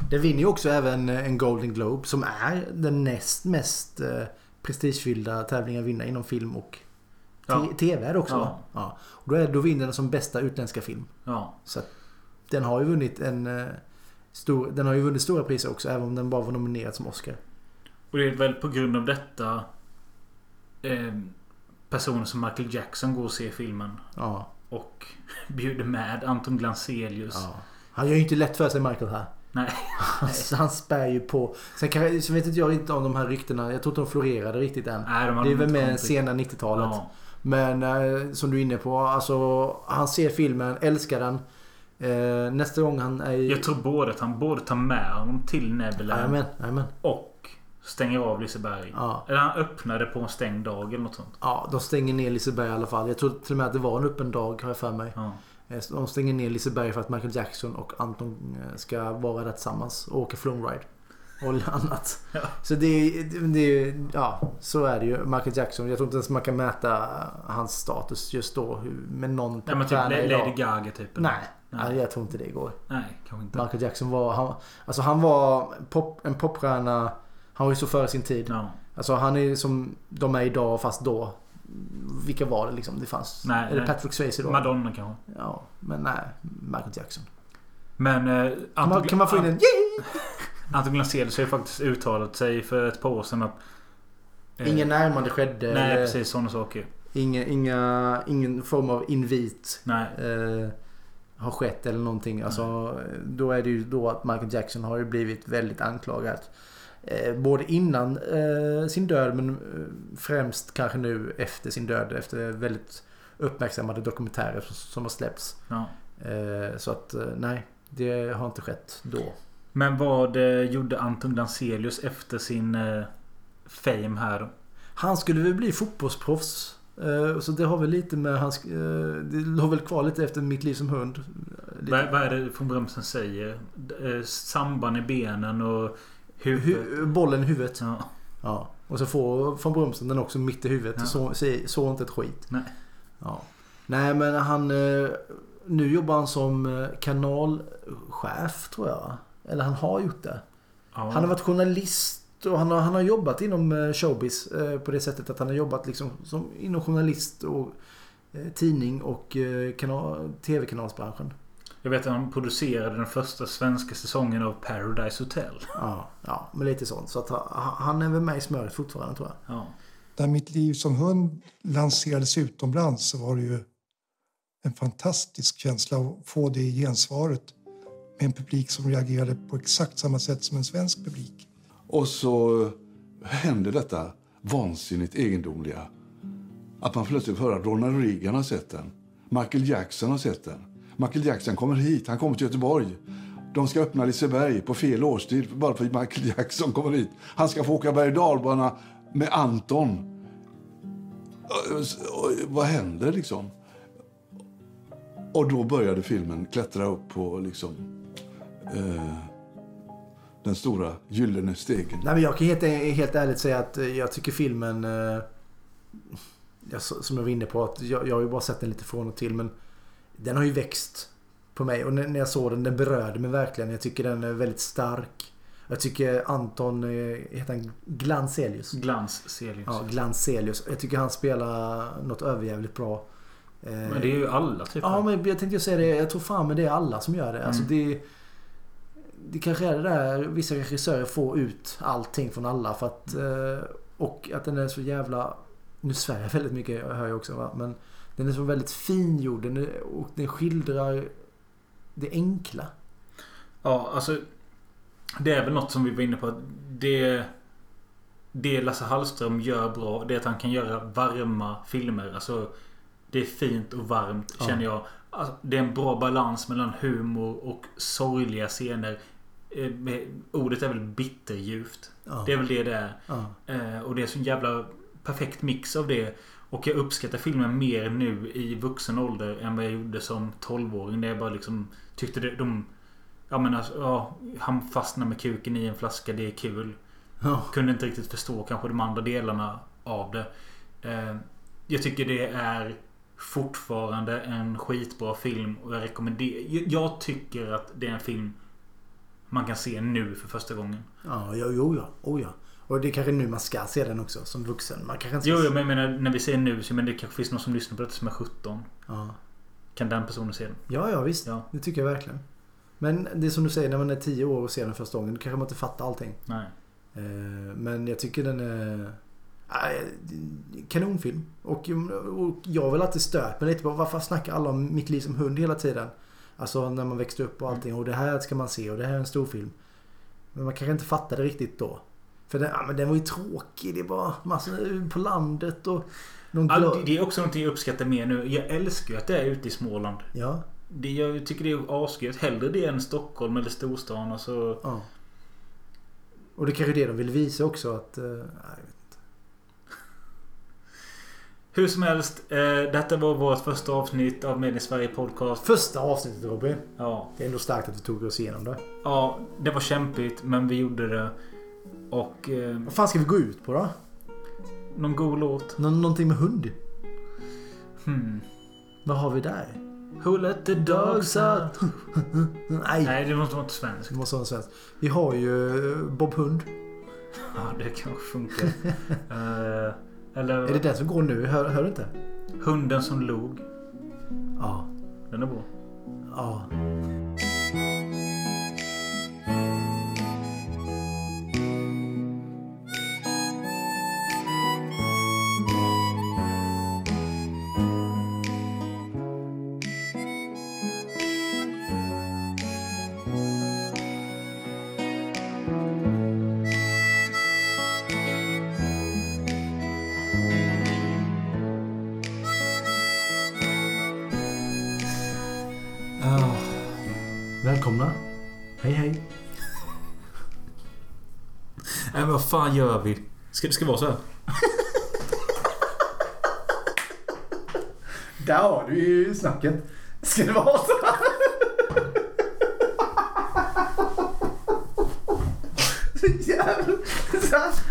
Den vinner ju också även eh, en Golden Globe som är den näst mest eh, prestigefyllda tävlingen att vinna inom film och Ja. TV är det också Ja. Ja. Och då, är, då vinner den som bästa utländska film. Ja. Så den har ju vunnit en eh, stor, Den har ju vunnit stora priser också även om den bara var nominerad som Oscar. Och det är väl på grund av detta eh, personer som Michael Jackson går och ser filmen. Ja. Och bjuder med Anton Glanzelius. Ja. Han gör ju inte lätt för sig Michael här. Nej. Han, han spär ju på. Sen kan, så vet inte jag inte om de här ryktena. Jag tror inte de florerade riktigt än. Nej, de det är väl med sena 90-talet. Ja. Men eh, som du är inne på. Alltså, han ser filmen, älskar den. Eh, nästa gång han är i... Jag tror både att han både tar med honom till Neverland. Jajamän, jajamän. Och stänger av Liseberg. Ja. Eller han öppnade på en stängd dag eller något sånt. Ja, de stänger ner Liseberg i alla fall. Jag tror till och med att det var en öppen dag har jag för mig. Ja. Eh, De stänger ner Liseberg för att Michael Jackson och Anton eh, ska vara där tillsammans och åka flumride. Och annat. Så det, det, det, ja, så är det ju. Michael Jackson. Jag tror inte ens man kan mäta hans status just då med någon Nej men typ Lady. Gaga typ. eller? Nej, nej, jag tror inte det går. Nej, kanske inte. Michael Jackson var, han, alltså han var pop, en popstjärna. Han var ju så före sin tid. Ja. Alltså han är som de är idag fast då. Vilka var det liksom? Det fanns. Nej, är det nej. Patrick Swayze då? Madonna kanske. Ja, men nej. Michael Jackson. Men... Eh, Kan man, kan man få in en yay? Anton Glanzelius har ju faktiskt uttalat sig för ett par år sedan att... eh, Ingen närmande skedde. Nej, eller precis. Sådana saker. Inga, inga, ingen form av invit. Nej. Eh, har skett eller någonting. Alltså, då är det ju då att Michael Jackson har ju blivit väldigt anklagad. Eh, både innan eh, sin död men eh, främst kanske nu efter sin död. Efter väldigt uppmärksammade dokumentärer som, som har släppts. Ja. Eh, så att eh, nej, det har inte skett då. Men vad eh, gjorde Anton Glanzelius efter sin eh, fame här? Han skulle väl bli fotbollsproffs. Eh, Så det har väl lite med hans... Det låg väl kvar lite efter Mitt liv som hund. Vad, vad är det von Brömsen säger? Samband i benen och huvudet. Hu- bollen i huvudet. Ja. Ja. Och så får von Bromsen den också mitt i huvudet. Ja. Så, så, så inte ett skit. Nej. Ja. Nej men han... Nu jobbar han som kanalchef tror jag. Eller han har gjort det. Ja. Han har varit journalist och han har, han har jobbat inom eh, showbiz eh, på det sättet att han har jobbat liksom som inom journalist och eh, tidning och eh, kanal, tv-kanalsbranschen. Jag vet att han producerade den första svenska säsongen av Paradise Hotel. Ja, ja, men lite sånt. Så att han, han är väl med i smöret fortfarande tror jag. Ja. När mitt liv som hund lanserades utomlands så var det ju en fantastisk känsla att få det gensvaret med en publik som reagerade på exakt samma sätt som en svensk publik. Och så händer detta vansinnigt egendomliga. Att man plötsligt får höra att Ronald Reagan har sett den. Michael Jackson har sett den. Michael Jackson kommer hit. Han kommer till Göteborg. De ska öppna Liseberg på fel årstid bara för att Michael Jackson kommer hit. Han ska få åka berg och dalbana med Anton. Vad händer liksom? Och då började filmen klättra upp på liksom eh, den stora gyllene stegen. Nej, men jag kan helt, helt ärligt säga att eh, jag tycker filmen... eh, jag, som jag var inne på, att jag, jag har ju bara sett den lite från och till men den har ju växt på mig. Och när, när jag såg den, den berörde mig verkligen. Jag tycker den är väldigt stark. Jag tycker Anton, eh, heter han Glanzelius? Glanzelius. Ja, Glanzelius. Jag tycker han spelar något överjävligt bra. Eh, Men det är ju alla typ. Ja, men jag tänkte ju säga det. Jag tror fan men det är alla som gör det. Alltså Mm. det, det kanske är det där vissa regissörer får ut allting från alla. För att, eh, och att den är så jävla... Nu svär jag väldigt mycket, hör jag också. Va? Men den är så väldigt fingjord. Den är, och den skildrar det enkla. Ja, alltså. Det är väl något som vi var inne på. att Det, det Lasse Hallström gör bra, det är att han kan göra varma filmer. Alltså, det är fint och varmt Ja. känner jag. Alltså, det är en bra balans mellan humor och sorgliga scener. Eh, Ordet är väl bitterljuvt. Ja. Det är väl det det är. Ja. Eh, Och det är så en jävla perfekt mix av det. Och jag uppskattar filmen mer nu i vuxen ålder än vad jag gjorde som 12-åring. Där jag bara liksom tyckte det, de... Ja men alltså, ja, han fastnar med kuken i en flaska, det är kul. Ja. Kunde inte riktigt förstå kanske de andra delarna av det. Eh, jag tycker det är fortfarande en skitbra film och jag rekommenderar... Jag tycker att det är en film man kan se nu för första gången. Ja, jo, jo, ja. Oh, ja. Och det är kanske nu man ska se den också som vuxen. Man kanske inte Jo, jo, men jag menar när vi säger nu så men det kanske finns någon som lyssnar på detta som är 17. Ja. Kan den personen se den? Ja, ja visst. Ja. Det tycker jag verkligen. Men det är som du säger, när man är 10 år och ser den första gången, då kanske man inte fattar allting. Nej. Eh, Men jag tycker den är... Nej, Kanonfilm. Och, och jag har väl alltid stört mig lite på varför snackar alla om mitt liv som hund hela tiden? Alltså när man växte upp och allting. Och det här ska man se och det här är en stor film. Men man kanske inte fattade riktigt då. För den, ja, men den var ju tråkig. Det var massor på landet och... Någon Ja, det- det är också någonting jag uppskattar mer nu. Jag älskar ju att det är ute i Småland. Ja. Det, jag tycker det är asgött. Hellre det än Stockholm eller storstan. Alltså, Ja. Och det är kanske är det de vill visa också att... eh, nej, jag vet inte. Hur som helst. Eh, detta var vårt första avsnitt av Med i Sverige Podcast. Första avsnittet Robin. Ja. Det är ändå starkt att vi tog oss igenom det. Ja, det var kämpigt men vi gjorde det. Och... Eh, Vad fan ska vi gå ut på då? någon god låt. Nå någonting med hund? Hmm. Vad har vi där? Who let the dogs out? Nej. Nej, det måste vara svenskt. Det måste vara en svensk. Vi har ju eh, Bob Hund. Ja, det kanske funkar. Eh, eller... Är det den som går nu? Hör, hör du inte? Hunden som log. Ja. Den är bra. Ja. Fan gör vi? Ska det ska vara så här? Där har du ju snacket. Ska det vara så här? Så jävla... så-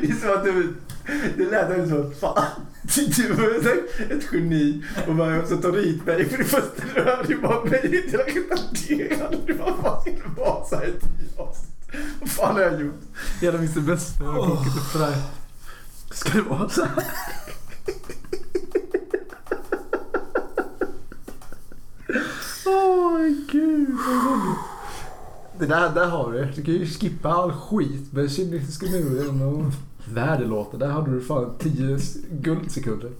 Det är som att du... Det lät väldigt som att fan. Du var ett geni och bara så tar du hit mig för det första du hörde ju bara mig att retarderad. Du bara vad ska det vara så här i tio avsnitt? Vad fan har jag gjort? Mitt bästa. Jag har kokat upp för här. Ska det vara så här? Åh gud vad roligt. Det där, där har du Du kan ju skippa all skit med muren och väderlåten. Där hade du fan 10 guldsekunder.